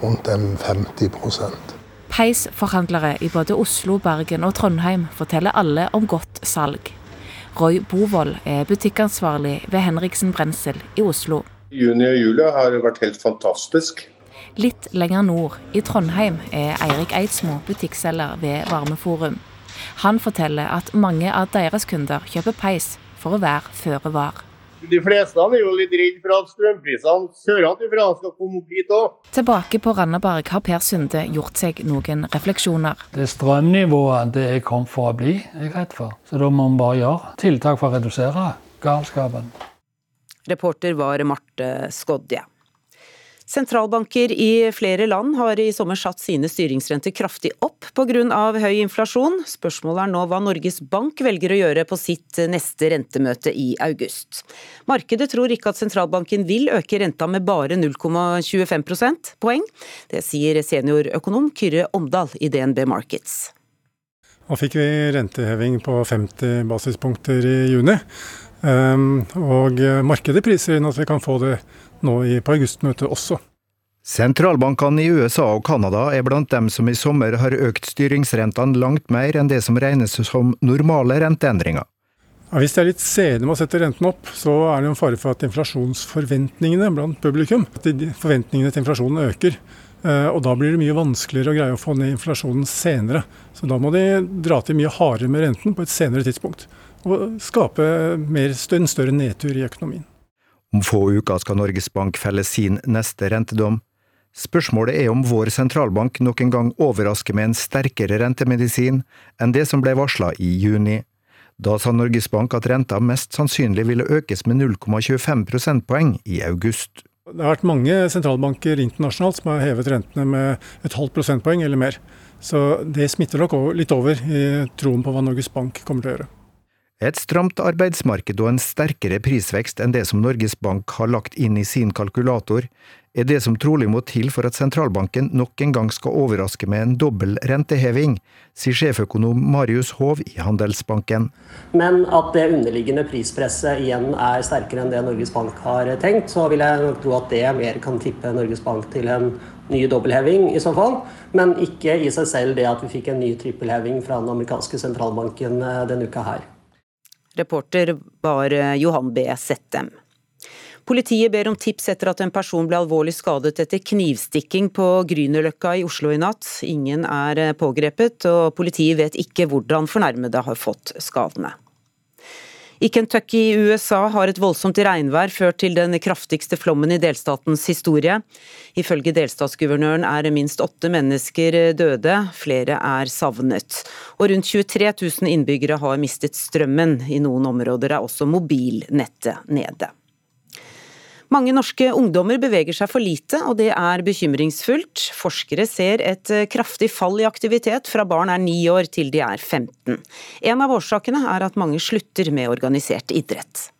rundt 50% Peisforhandlere i både Oslo, Bergen og Trondheim forteller alle om godt salg. Roy Bovold er butikkansvarlig ved Henriksen Brensel i Oslo. Juni og juli har vært helt fantastisk. Litt lenger nord, i Trondheim, er Eirik Eidsmo butikkselger ved Varmeforum. Han forteller at mange av deres kunder kjøper peis for å være føre var. De fleste er jo litt redd for at strømprisene sørenfra skal komme opp hit òg. Tilbake på Randaberg har Per Sunde gjort seg noen refleksjoner. Det strømnivået det er kommet for å bli, er jeg redd for. Så da må vi bare gjøre tiltak for å redusere galskapen. Reporter var Marte Skodje. Sentralbanker i flere land har i sommer satt sine styringsrenter kraftig opp pga. høy inflasjon. Spørsmålet er nå hva Norges Bank velger å gjøre på sitt neste rentemøte i august. Markedet tror ikke at sentralbanken vil øke renta med bare 0,25 prosentpoeng. Det sier seniorøkonom Kyrre Omdal i DNB Markets. Nå fikk vi renteheving på 50 basispunkter i juni. Ehm, og markedet priser inn at vi kan få det nå på augustmøtet også. Sentralbankene i USA og Canada er blant dem som i sommer har økt styringsrentene langt mer enn det som regnes som normale renteendringer. Ja, hvis de er litt sene med å sette renten opp, så er det en fare for at inflasjonsforventningene blant publikum, at forventningene til inflasjonen øker. Eh, og da blir det mye vanskeligere å greie å få ned inflasjonen senere. Så da må de dra til mye hardere med renten på et senere tidspunkt. Og skape mer, en større nedtur i økonomien. Om få uker skal Norges Bank felle sin neste rentedom. Spørsmålet er om vår sentralbank nok en gang overrasker med en sterkere rentemedisin enn det som ble varsla i juni. Da sa Norges Bank at renta mest sannsynlig ville økes med 0,25 prosentpoeng i august. Det har vært mange sentralbanker internasjonalt som har hevet rentene med et halvt prosentpoeng eller mer. Så det smitter nok litt over i troen på hva Norges Bank kommer til å gjøre. Et stramt arbeidsmarked og en sterkere prisvekst enn det som Norges Bank har lagt inn i sin kalkulator, er det som trolig må til for at sentralbanken nok en gang skal overraske med en dobbel renteheving, sier sjeføkonom Marius Hov i Handelsbanken. Men at det underliggende prispresset igjen er sterkere enn det Norges Bank har tenkt, så vil jeg nok tro at det mer kan tippe Norges Bank til en ny dobbeltheving i så fall. Men ikke i seg selv det at vi fikk en ny trippelheving fra den amerikanske sentralbanken eh, denne uka her. Reporter var eh, Johan B. Settem. Politiet ber om tips etter at en person ble alvorlig skadet etter knivstikking på Grünerløkka i Oslo i natt. Ingen er eh, pågrepet, og politiet vet ikke hvordan fornærmede har fått skadene. I Kentucky i USA har et voldsomt regnvær ført til den kraftigste flommen i delstatens historie. Ifølge delstatsguvernøren er minst åtte mennesker døde, flere er savnet. Og rundt 23 000 innbyggere har mistet strømmen. I noen områder er også mobilnettet nede. Mange norske ungdommer beveger seg for lite, og det er bekymringsfullt. Forskere ser et eh, kraftig fall i aktivitet fra barn er ni år til de er 15. En av årsakene er at mange slutter med organisert idrett.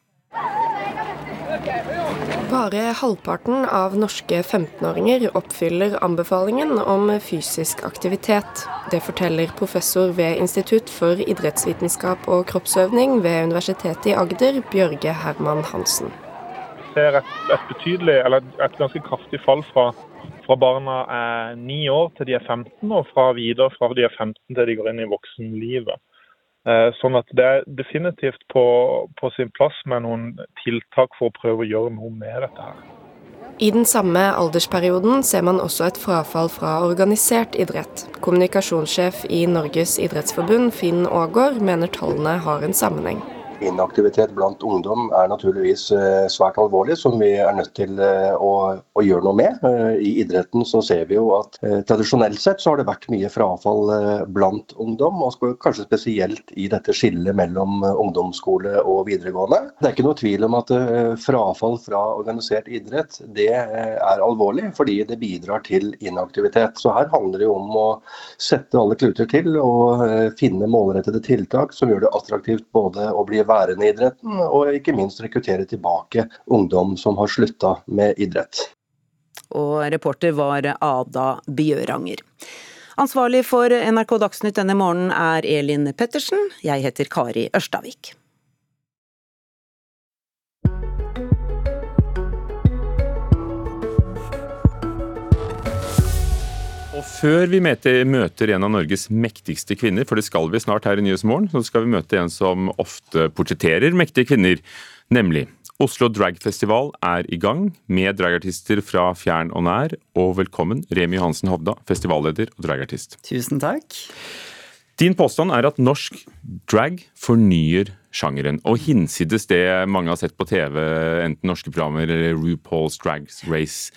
Bare halvparten av norske 15-åringer oppfyller anbefalingen om fysisk aktivitet. Det forteller professor ved Institutt for idrettsvitenskap og kroppsøvning ved Universitetet i Agder, Bjørge Herman Hansen ser et, et betydelig, eller et ganske kraftig fall fra, fra barna er 9 år til de er 15, og fra videre fra de er 15 til de går inn i voksenlivet. Eh, sånn at det er definitivt på, på sin plass med noen tiltak for å prøve å gjøre noe med dette her. I den samme aldersperioden ser man også et frafall fra organisert idrett. Kommunikasjonssjef i Norges idrettsforbund, Finn Aagaard, mener tallene har en sammenheng. Inaktivitet blant ungdom er naturligvis eh, svært alvorlig, som vi er nødt til eh, å, å, gjøre noe med. Eh, I idretten så ser vi jo at tradisjonelt sett så har det vært mye frafall blant ungdom, og kanskje spesielt i dette skillet mellom ungdomsskole og videregående. Det er ikke noe tvil om at frafall fra organisert idrett det er alvorlig, fordi det bidrar til inaktivitet. Så her handler det jo om å sette alle kluter til og finne målrettede tiltak som gjør det attraktivt både å bli værende i idretten, og ikke minst rekruttere tilbake ungdom som har slutta med idrett. Og reporter var Ada Bjøranger. Ansvarlig for NRK Dagsnytt denne morgenen er Elin Pettersen. Jeg heter Kari Ørstavik. Før vi møter, en av Norges mektigste kvinner, for det skal vi snart her i Nyhetsmorgen, så skal vi møte en som ofte portretterer mektige kvinner, nemlig Oslo Drag Festival er i gang med dragartister fra fjern og nær. Og velkommen, Remi Johansen Hovda, festivalleder og dragartist. Tusen takk. Din påstand er at norsk drag fornyer sjangeren. Og hinsides det mange har sett på TV, enten norske programmer eller RuPaul's Drag Race,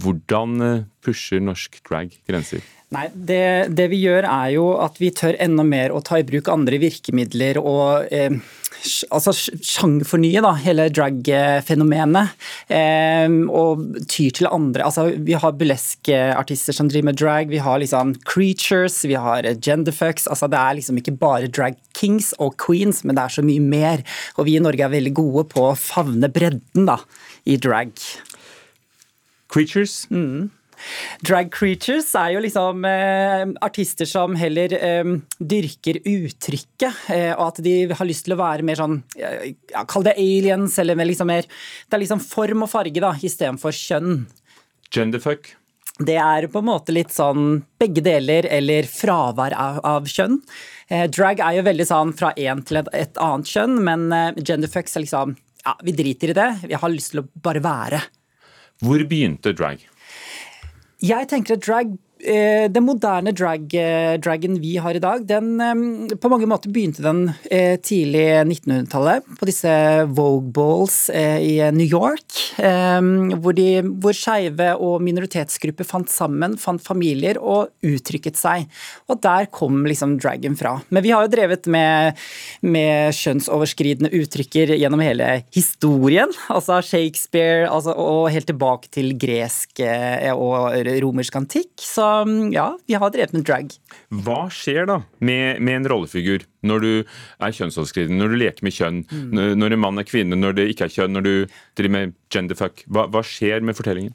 hvordan eh, pusher norsk drag grenser? Nei, det, det, vi gjør er jo at vi tør enda mer å ta i bruk andre virkemidler og eh, altså sjangerfornye da, hele drag-fenomenet. Eh, og tyr til andre altså Vi har burlesque-artister som driver med drag, vi har liksom creatures, vi har genderfucks. altså Det er liksom ikke bare drag kings og queens, men det er så mye mer. Og vi i Norge er veldig gode på å favne bredden da, i drag. Creatures. Mm. Drag creatures er jo liksom eh, artister som heller eh, dyrker uttrykket, eh, og at de har lyst til å være mer sånn ja, Kall det aliens, eller liksom mer Det er liksom form og farge, da, istedenfor kjønn. Genderfuck? Det er på en måte litt sånn begge deler, eller fravær av, av kjønn. Eh, drag er jo veldig sånn fra én til et, et, annet kjønn, men eh, genderfucks er liksom Ja, vi driter i det. Vi har lyst til å bare være. Hvor begynte drag? Jeg tenker at drag den moderne drag, eh, dragen vi har i dag, den eh, På mange måter begynte den tidlig 1900-tallet, på disse Vogue Balls i New York. Hvor, de, hvor skeive og minoritetsgrupper fant sammen, fant familier og uttrykket seg. Og der kom liksom dragen fra. Men vi har jo drevet med, med kjønnsoverskridende uttrykker gjennom hele historien. Altså Shakespeare altså, og helt tilbake til gresk og romersk antikk. Så ja, vi har drevet med drag. Hva skjer da med, med en rollefigur når du er kjønnsoverskridende, når du leker med kjønn, når- når en mann er kvinne, når det ikke er kjønn, når du driver med genderfuck? Hva, hva skjer med fortellingen?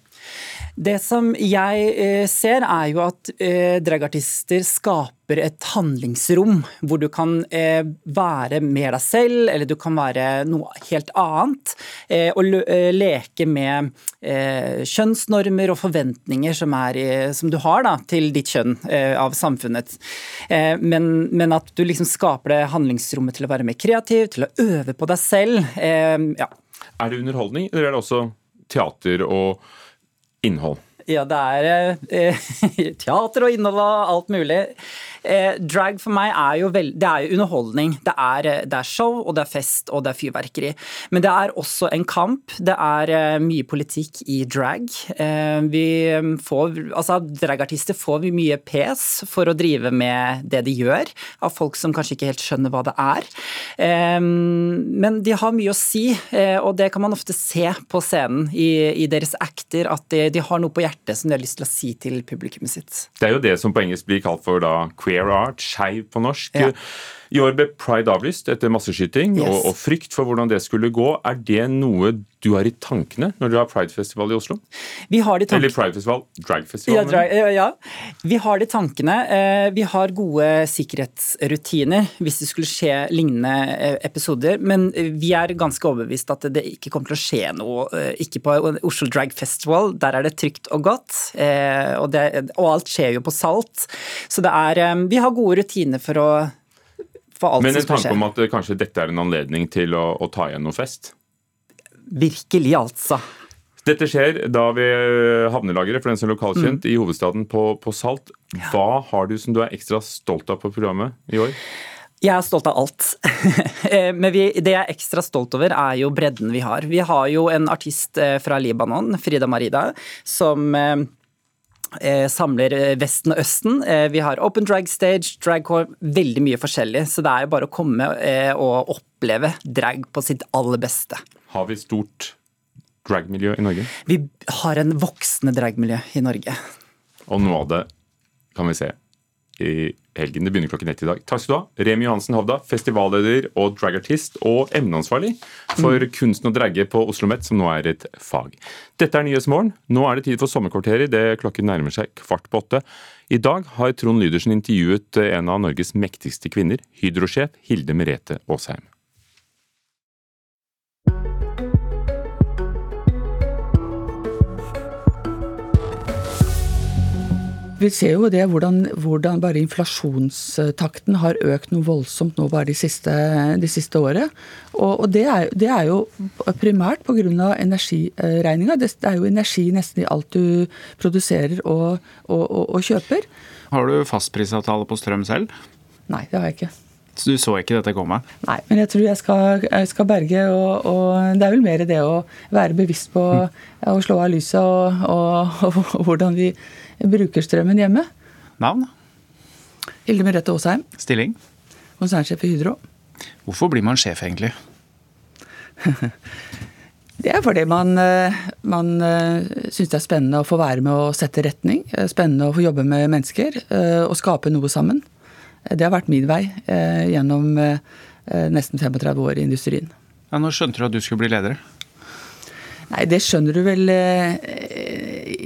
Det som jeg eh, ser, er jo at eh, dragartister skaper et handlingsrom hvor du kan eh, være mer deg selv, eller du kan være noe helt annet. Og leke med kjønnsnormer og forventninger som, er, som du har da, til ditt kjønn av samfunnet. Men, men at du liksom skaper det handlingsrommet til å være mer kreativ, til å øve på deg selv. Eh, ja. Er det underholdning, eller er det også teater og innhold? Ja, det er eh, teater og innhold og alt mulig. Eh, drag for meg er jo, vel, det er jo underholdning. Det er, eh, det er show, og det er fest, og det er fyrverkeri. Men det er også en kamp. Det er eh, mye politikk i drag. Vi får, altså Dragartister får mye pes for å drive med det de gjør, av folk som kanskje ikke helt skjønner hva det er. Men de har mye å si, og det kan man ofte se på scenen i, i deres acter, at de, de har noe på hjertet som de har lyst til å si til publikummet sitt. Det er jo det som på engelsk blir kalt for da queer art, skeiv på norsk. Ja. I år ble pride avlyst etter masseskyting Yes. og, og frykt for hvordan det skulle gå. Er det noe du har i tankene når du har pridefestival i Oslo? Vi har de Eller pridefestival, dragfestival? Ja, drag, ja. Vi har de tankene. Eh, Vi har gode sikkerhetsrutiner hvis det skulle skje lignende eh, episoder. Men eh, vi er ganske overbevist at det ikke kommer til å skje noe. Ikke på Oslo Drag Festival. Der er det trygt og godt. Og, det, og alt skjer jo på Salt. Så det er Vi har gode rutiner for å for alt Men som en tanke om at eh, kanskje dette er en anledning til å, å ta igjen noe fest? Virkelig, altså. Dette skjer da ved havnelageret, for den som er lokalkjent, Mm. i hovedstaden på, på Salt. Hva har du som du er ekstra stolt av på programmet i år? Jeg er stolt av alt. Eh, Men vi, det jeg er ekstra stolt over, er jo bredden vi har. Vi har jo en artist eh, fra Libanon, Frida Marida, som eh, eh, samler eh, Vesten og Østen. Eh, Vi har open drag stage, dragcore, veldig mye forskjellig. Så det er jo bare å komme eh, og oppleve drag på sitt aller beste. Har vi stort dragmiljø i Norge? Vi har en voksende dragmiljø i Norge. Og noe av det kan vi se i helgen. Det begynner klokken ett i dag. Takk skal du ha. Remi Johansen Hovda, festivalleder og dragartist og emneansvarlig for kunsten å dragge på Oslo Met, som nå er et fag. Dette er Nyhetsmorgen. Nå er det tid for sommerkvarteret idet klokken nærmer seg kvart på åtte. I dag har Trond Lydersen intervjuet en av Norges mektigste kvinner, Hydro-sjef Hilde Merete Aasheim. Vi ser jo det hvordan, hvordan bare inflasjonstakten har økt noe voldsomt nå bare de siste, de siste året. Og, og det, er, det er jo primært pga. energiregninga. Det er jo energi nesten i alt du produserer og, og, og, kjøper. Har du fastprisavtale på strøm selv? Nei, det har jeg ikke. Så du så ikke dette komme? Nei, men jeg tror jeg skal, jeg skal berge, og, og det er vel mer det å være bevisst på å slå av lyset og, og, og hvordan vi bruker strømmen hjemme. Navn? Hilde Merete Aasheim, Stilling? konsernsjef i Hydro. Hvorfor blir man sjef, egentlig? Det er fordi man, eh, man syns det er spennende å få være med å sette retning. eh, Spennende å få jobbe med mennesker eh, og skape noe sammen. Det har vært min vei eh, gjennom eh, nesten 35 år i industrien. Ja, Når skjønte du at du skulle bli leder? Nei, det skjønner du vel eh,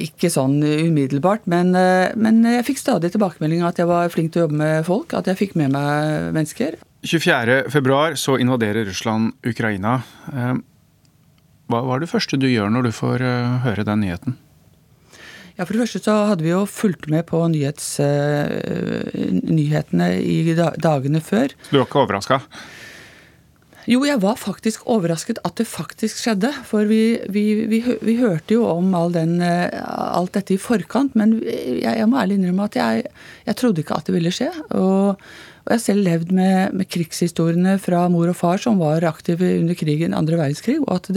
ikke sånn umiddelbart, men, eh, men jeg fikk stadig tilbakemeldinger at jeg var flink til å jobbe med folk, at jeg fikk med meg mennesker. 24.2 så invaderer Russland Ukraina. Eh, Hva var det første du gjør når du får eh, høre den nyheten? Ja, For det første så hadde vi jo fulgt med på nyhets, nyhetene i da- dagene før. Du var ikke overraska? Jo, jeg var faktisk overrasket at det faktisk skjedde. For vi, vi, vi, vi hørte jo om all den, eh, alt dette i forkant, men jeg, jeg må ærlig innrømme at jeg, jeg trodde ikke at det ville skje. Og, og jeg har selv levd med, med krigshistoriene fra mor og far som var aktive under krigen, andre verdenskrig, og at,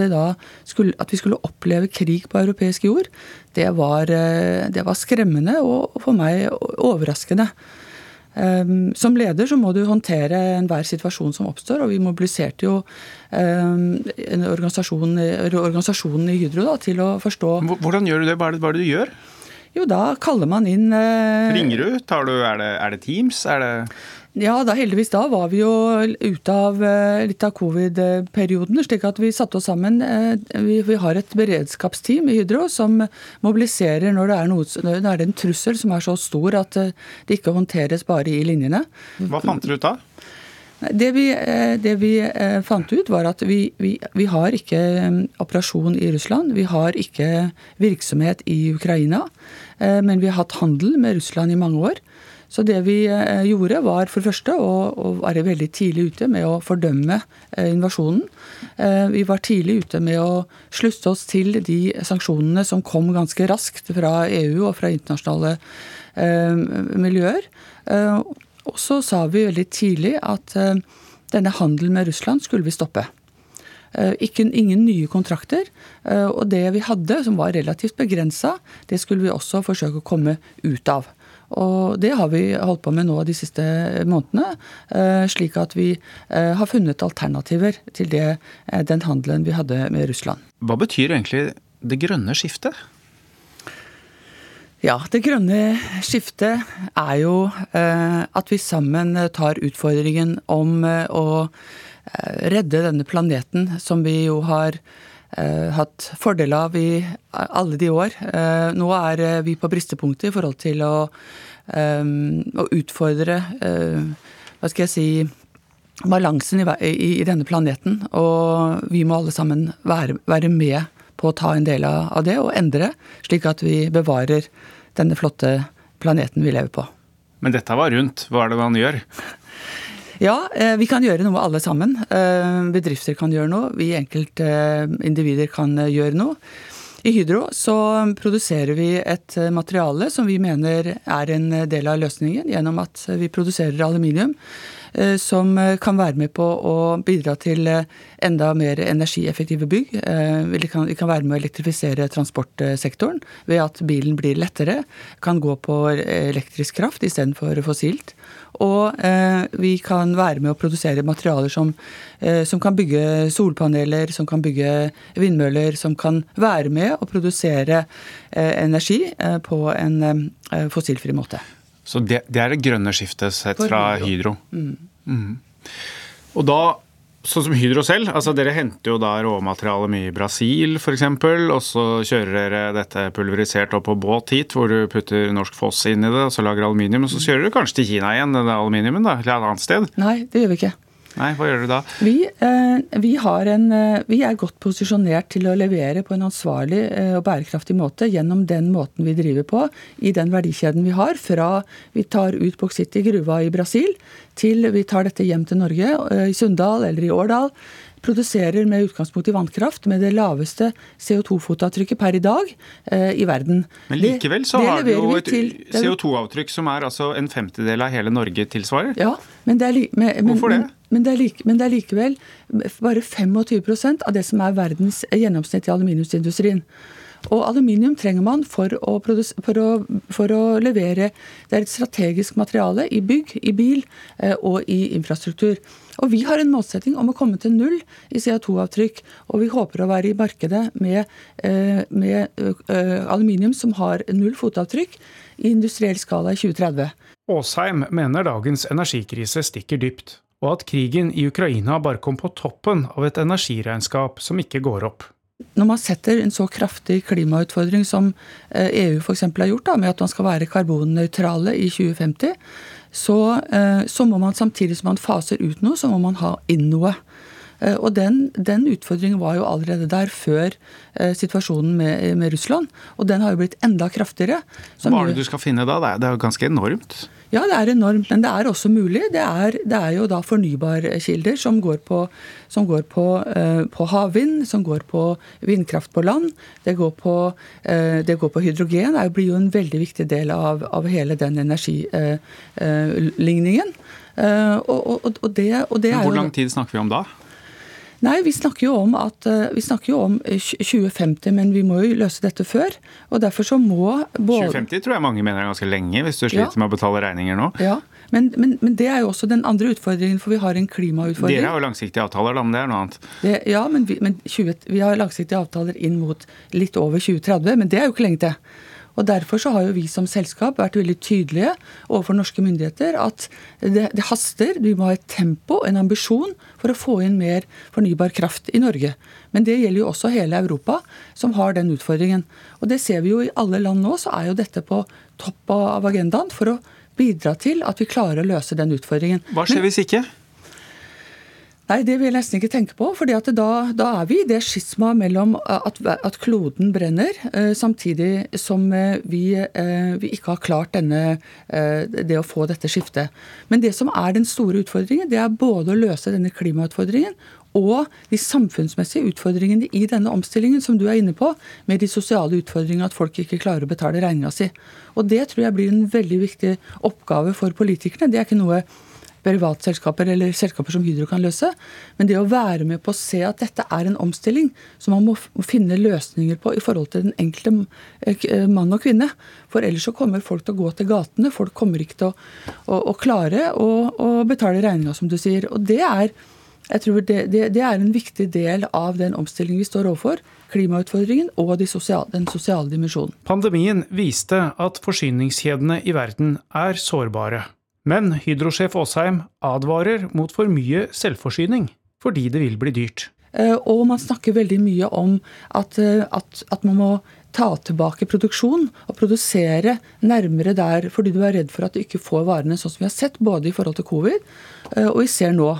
skulle, at vi skulle oppleve krig på europeisk jord, det var, eh, det var skremmende og for meg overraskende. Um, som leder så må du håndtere enhver situasjon som oppstår, og vi mobiliserte jo um, en organisasjon, organisasjonen i Hydro da, til å forstå Hvordan gjør du det? Hva er det, hva er det du gjør? Jo, da kaller man inn uh, Ringer du? Tar du er, det, er det Teams? Er det Ja, da heldigvis da var vi jo ute av litt av covid-perioden, slik at vi satte oss sammen. Vi, vi, har et beredskapsteam i Hydro som mobiliserer når det er, noe, når det er en trussel som er så stor at det ikke håndteres bare i linjene. Hva fant dere ut da? Det vi, det vi, fant ut, var at vi, vi, vi, har ikke operasjon i Russland. Vi har ikke virksomhet i Ukraina. Men vi har hatt handel med Russland i mange år. Så det vi eh, gjorde, var for det første å, å være veldig tidlig ute med å fordømme eh, invasjonen. Eh, vi var tidlig ute med å slutte oss til de sanksjonene som kom ganske raskt fra EU og fra internasjonale miljøer. Og så sa vi veldig tidlig at denne handelen med Russland skulle vi stoppe. Ikke, ingen nye kontrakter. Og det vi hadde, som var relativt begrensa, det skulle vi også forsøke å komme ut av. Og det har vi holdt på med nå de siste månedene, eh, slik at vi eh, har funnet alternativer til det, eh, den handelen vi hadde med Russland. Hva betyr egentlig det grønne skiftet? Ja, det grønne skiftet er jo at vi sammen tar utfordringen om å redde denne planeten som vi jo har hatt fordel av i alle de år. Nå er vi på bristepunktet i forhold til å å utfordre eh, hva skal jeg si balansen i, i, i, denne planeten. Og vi må alle sammen være, være, med på å ta en del av det og endre, slik at vi bevarer denne flotte planeten vi lever på. Men dette var rundt. Hva er det man gjør? Ja, eh, vi kan gjøre noe alle sammen. Eh, bedrifter kan gjøre noe. Vi enkelte individer kan gjøre noe. I Hydro så produserer vi et materiale som vi mener er en del av løsningen, gjennom at vi produserer aluminium eh, som kan være med på å bidra til enda mer energieffektive bygg. Eh, vi kan, vi kan være med å elektrifisere transportsektoren ved at bilen blir lettere, kan gå på elektrisk kraft istedenfor fossilt. Og eh, vi kan være med å produsere materialer som, eh, som, kan bygge solpaneler, som kan bygge vindmøller, som kan være med å produsere eh, energi eh, på en eh, fossilfri måte. Så det, det, er det grønne skiftet sett fra Hydro? Mm. Mm. Og da Sånn som Hydro selv, altså dere henter jo da råmateriale mye i Brasil f.eks. Og så kjører dere dette pulverisert opp på båt hit, hvor du putter norsk foss inn i det og så lager aluminium. Og så kjører du kanskje til Kina igjen, den aluminiumen, da, eller et annet sted? Nei, det gjør vi ikke. Nei, Hva gjør du da? Vi, eh, vi, en, eh, vi, er godt posisjonert til å levere på en ansvarlig eh, og bærekraftig måte gjennom den måten vi driver på i den verdikjeden vi har. Fra vi tar ut bauksitt i gruva i Brasil, til vi tar dette hjem til Norge, i Sunndal eller i Årdal produserer med utgangspunkt i vannkraft med det laveste CO2-fotavtrykket per i dag eh, i verden. Men likevel så det, det har vi jo et CO2-avtrykk som er altså en femtedel av hele Norge tilsvarer? Ja, men det er, men, Hvorfor det? Men, det er, like, men det er likevel bare 25% av det som er verdens gjennomsnitt i aluminiumsindustrien. Og aluminium trenger man for å, for, å, for å, levere Det er et strategisk materiale i bygg, i bil eh, og i infrastruktur. Og vi har en målsetting om å komme til null i CO2-avtrykk. Og vi håper å være i markedet med, eh, med eh, aluminium som har null fotavtrykk i industriell skala i 2030. Aasheim mener dagens energikrise stikker dypt, og at krigen i Ukraina bare kom på toppen av et energiregnskap som ikke går opp. Når man setter en så kraftig klimautfordring som EU f.eks. har gjort, da, med at man skal være karbonnøytrale i 2050, så, eh, så, må man samtidig som man faser ut noe, så må man ha inn noe. Eh, og den, den utfordringen var jo allerede der før eh, situasjonen med, med, Russland. Og den har jo blitt enda kraftigere. Hva er det du skal finne da? Det er jo ganske enormt? Ja, det er enormt, men det er også mulig. Det er, det er jo da fornybarkilder som går på, som går på, eh, på havvind, som går på vindkraft på land. Det går på, eh, det går på hydrogen. Det blir jo en veldig viktig del av, av hele den energiligningen. Eh, og, og, og, det, og det Hvor lang tid snakker vi om da? Nei, vi snakker jo om, at, eh, vi snakker jo om 2050, eh, men vi må jo løse dette før. Og derfor så må både 2050 tror jeg mange mener er ganske lenge, hvis du sliter ja. med å betale regninger nå. Ja, men, men, men, det er jo også den andre utfordringen, for vi har en klimautfordring. Dere har jo langsiktige avtaler, da, men det er noe annet. Det, ja, men, vi, 20, vi har langsiktige avtaler inn mot litt over 2030, men det er jo ikke lenge til. Og Derfor så har jo vi som selskap vært veldig tydelige overfor norske myndigheter at det, det, haster. Vi må ha et tempo, en ambisjon, for å få inn mer fornybar kraft i Norge. Men det gjelder jo også hele Europa, som har den utfordringen. Og det ser vi jo i alle land nå, så er jo dette på topp av agendaen for å bidra til at vi klarer å løse den utfordringen. Hva skjer hvis ikke? Nei, det vil jeg nesten ikke tenke på. for da, da, er vi i det skisma mellom at, at, kloden brenner, eh, samtidig som eh, vi, eh, vi, ikke har klart denne, eh, det å få dette skiftet. Men det som er den store utfordringen, det er både å løse denne klimautfordringen og de samfunnsmessige utfordringene i denne omstillingen, som du er inne på, med de sosiale utfordringene, at folk ikke klarer å betale regninga si. Og Det tror jeg blir en veldig viktig oppgave for politikerne. Det er ikke noe privatselskaper eller selskaper som Hydro kan løse. Men det å være med på å se at dette er en omstilling som man må finne løsninger på i forhold til den enkelte eh, mann og kvinne. For ellers så kommer folk til å gå til gatene. Folk kommer ikke til å, å, å klare å, å betale regninga, som du sier. Og det er, jeg tror det, det, det er en viktig del av den omstillingen vi står overfor klimautfordringen og de sosial, den sosiale dimensjonen. Pandemien viste at forsyningskjedene i verden er sårbare. Men Hydro-sjef Aasheim advarer mot for mye selvforsyning, fordi det vil bli dyrt. Eh, og man snakker veldig mye om at, eh, at, at man må ta tilbake produksjon og produsere nærmere der fordi du er redd for at du ikke får varene sånn som vi har sett, både i forhold til covid eh, og vi ser nå.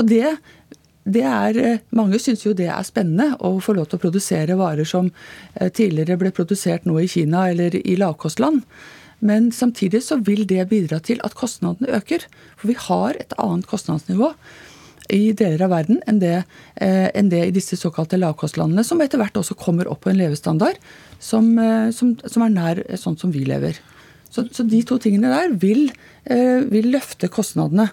Og det, er, Mange syns jo det er spennende å få lov til å produsere varer som tidligere ble produsert nå i Kina eller i lavkostland. Men samtidig så vil det bidra til at kostnadene øker. For vi har et annet kostnadsnivå i deler av verden enn det, eh, enn det i disse såkalte lavkostlandene, som etter hvert også kommer opp på en levestandard som, eh, som, som er nær sånn som vi lever. Så, så de to tingene der vil, eh, vil, løfte kostnadene.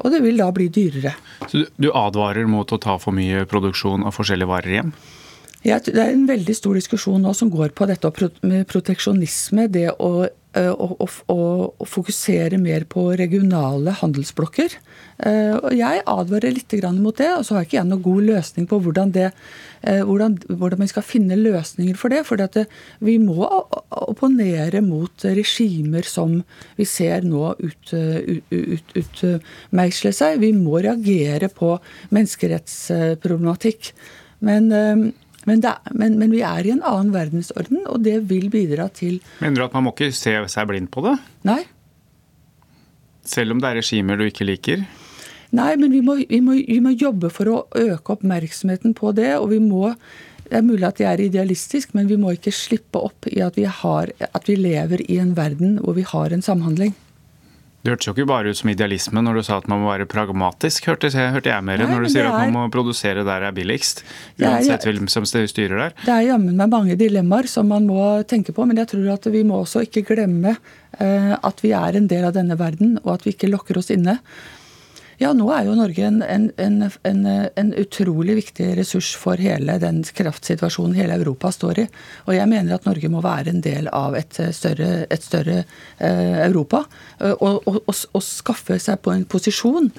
Og det vil da bli dyrere. Så du, advarer mot å ta for mye produksjon av forskjellige varer hjem? Ja, det er en veldig stor diskusjon nå som går på dette med proteksjonisme. Det å å, å, å, fokusere mer på regionale handelsblokker. Eh, Jeg advarer litt mot det, og så har ikke jeg noen god løsning på hvordan, det, eh, hvordan, hvordan vi skal finne løsninger for det. For vi må opponere mot regimer som vi ser nå utmeisle ut, ut, ut, seg. Vi må reagere på menneskerettsproblematikk. Men men, det, men, men, vi er i en annen verdensorden, og det vil bidra til Mener du at man må ikke se seg blind på det? Nei. Selv om det er regimer du ikke liker? Nei, men vi må, vi, må, vi må, jobbe for å øke oppmerksomheten på det. Og vi må Det er mulig at jeg er idealistisk, men vi må ikke slippe opp i at vi, har, at vi lever i en verden hvor vi har en samhandling. Det hørtes jo ikke bare ut som idealisme når du sa at man må være pragmatisk, hørte hørte jeg mer, Nei, når du sier er, at man må produsere der det er billigst. Uansett hvem som styrer der. Det er jammen meg mange dilemmaer som man må tenke på, men jeg tror at vi må også ikke glemme eh, at vi er en del av denne verden, og at vi ikke lokker oss inne. Ja, nå er jo Norge en, en, en, en, utrolig viktig ressurs for hele den kraftsituasjonen hele Europa står i. Og jeg mener at Norge må være en del av et større, et større eh, Europa. Eh, og, og, og, og, skaffe seg på en posisjon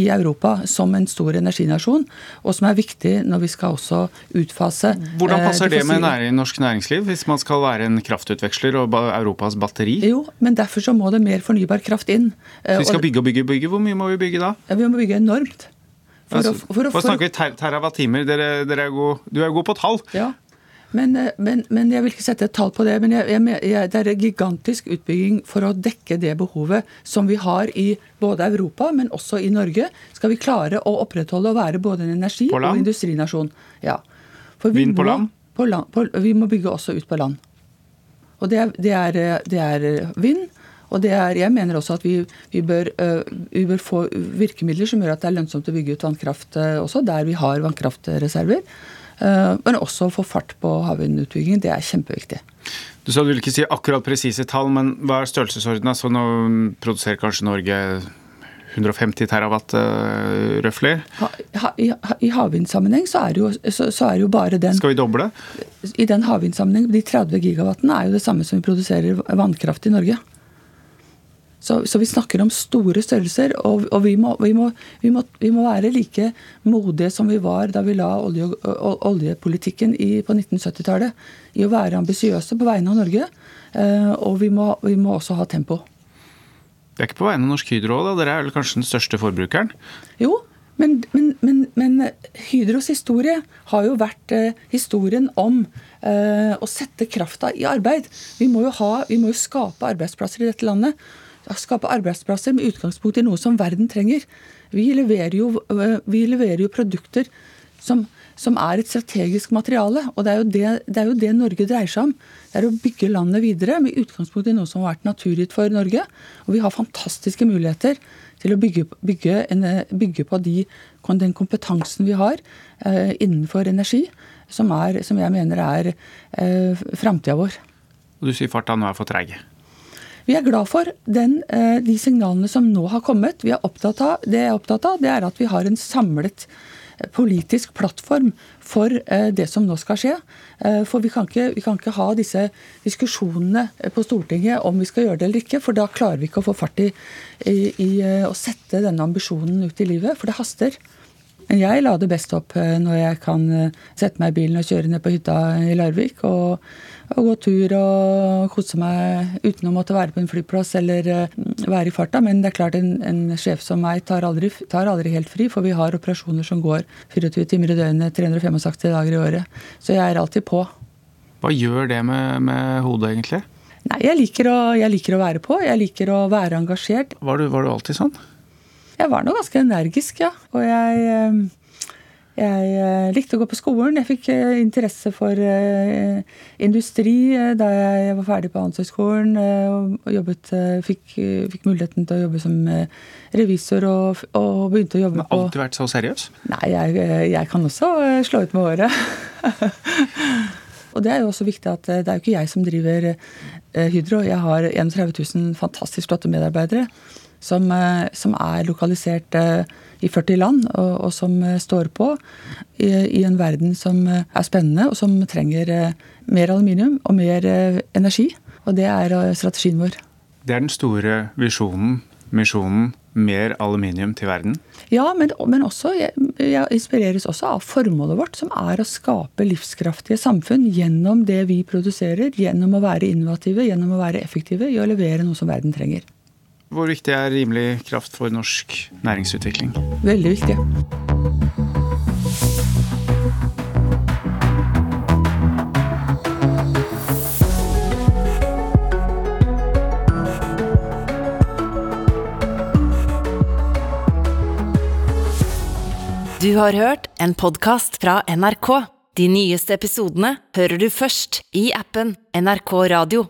i Europa som en stor energinasjon, og som er viktig når vi skal også utfase Hvordan passer eh, det med næring, norsk næringsliv, hvis man skal være en kraftutveksler og Europas batteri? Jo, men derfor så må det mer fornybar kraft inn. Så vi skal bygge og bygge og bygge. Hvor mye må vi bygge da? Ja, vi må bygge enormt. For altså, å, for å, for, snakker vi ter terawattimer? Dere er jo god på tall. Ja, men, eh, men, men, jeg vil ikke sette et tall på det. Men jeg, jeg, det er en gigantisk utbygging for å dekke det behovet som vi har i både Europa, men også i Norge. Skal vi klare å opprettholde å være både en energi- og industrinasjon. Ja. Vind på land? På land på, vi må bygge også ut på land. Og det er, det er, det er vind. Og det er, jeg mener også at vi, vi, bør, vi, bør, få virkemidler som gjør at det er lønnsomt å bygge ut vannkraft også, der vi har vannkraftreserver. Men også få fart på havvindutbygging. Det er kjempeviktig. Du sa du vil ikke si akkurat presise tall, men hva er størrelsesordenen? Så nå produserer kanskje Norge 150 terawatt uh, røftlig? I, i havvindsammenheng så så, så er jo bare den Skal vi doble? I den havvindsammenheng, De 30 gigawattene er jo det samme som vi produserer vannkraft i Norge. Så, så, vi snakker om store størrelser, og, og vi, må, vi, må, vi, må, vi, må, være like modige som vi var da vi la olje, oljepolitikken i, på 1970-tallet. I å være ambisiøse på vegne av Norge. Eh, og vi må, må, også ha tempo. Det er ikke på vegne av Norsk Hydro, da? Dere er vel kanskje den største forbrukeren? Jo, men, men, men, men Hydros historie har jo vært eh, historien om eh, å sette krafta i arbeid. Vi må, jo ha, vi må jo skape arbeidsplasser i dette landet skape arbeidsplasser med utgangspunkt i noe som verden trenger. Vi leverer jo, øh, vi leverer jo produkter som, som, er et strategisk materiale. Og det er, det, det er, jo det, Norge dreier seg om. Det er å bygge landet videre med utgangspunkt i noe som har vært naturgitt for Norge. Og vi har fantastiske muligheter til å bygge, bygge, en, bygge på de, den kompetansen vi har eh, innenfor energi, som, er, som, jeg mener er eh, framtida vår. Og du sier farta nå er for treige? Vi er glad for den, eh, de signalene som nå har kommet. Vi er opptatt av, det jeg er opptatt av, det er at vi har en samlet eh, politisk plattform for eh, det som nå skal skje. For vi kan, ikke, vi kan ikke ha disse diskusjonene på Stortinget om vi skal gjøre det eller ikke, for da klarer vi ikke å få fart i, i, i å sette denne ambisjonen ut i livet, for det haster. Men jeg lader best opp når jeg kan sette meg i bilen og kjøre ned på hytta i Larvik. og og gå tur og kose meg uten å måtte være på en flyplass eller eh, være i farta. Men det er klart en, en sjef som meg tar aldri, tar aldri, helt fri, for vi har operasjoner som går 24 timer i døgnet 365 dager i året. Så jeg er alltid på. Hva gjør det med, med hodet, egentlig? Nei, jeg liker, å, jeg liker, å, være på. Jeg liker å være engasjert. Var du, var du alltid sånn? Jeg var nå ganske energisk, ja. Og jeg eh, jeg eh, likte å gå på skolen. Jeg fikk eh, interesse for eh, industri da jeg var ferdig på Handelshøyskolen. Og jobbet, fikk, fikk, muligheten til å jobbe som revisor og, og begynte å jobbe på Alltid vært så seriøs? Nei, jeg, jeg kan også slå ut med håret. og det er jo også viktig at det er jo ikke jeg som driver Hydro. Jeg har 31 000 fantastisk flotte medarbeidere som, som er lokalisert i 40 land, og, og som eh, står på i, i, en verden som eh, er spennende, og som trenger eh, mer aluminium og mer energi. Og det er strategien vår. Det er den store visjonen, misjonen. Mer aluminium til verden? Ja, men, men også, jeg, jeg, inspireres også av formålet vårt, som er å skape livskraftige samfunn gjennom det vi produserer, gjennom å være innovative, gjennom å være effektive i å levere noe som verden trenger. Hvor viktig er rimelig kraft for norsk næringsutvikling? Veldig viktig. Du har hørt en podkast fra NRK. De nyeste episodene hører du først i appen NRK Radio.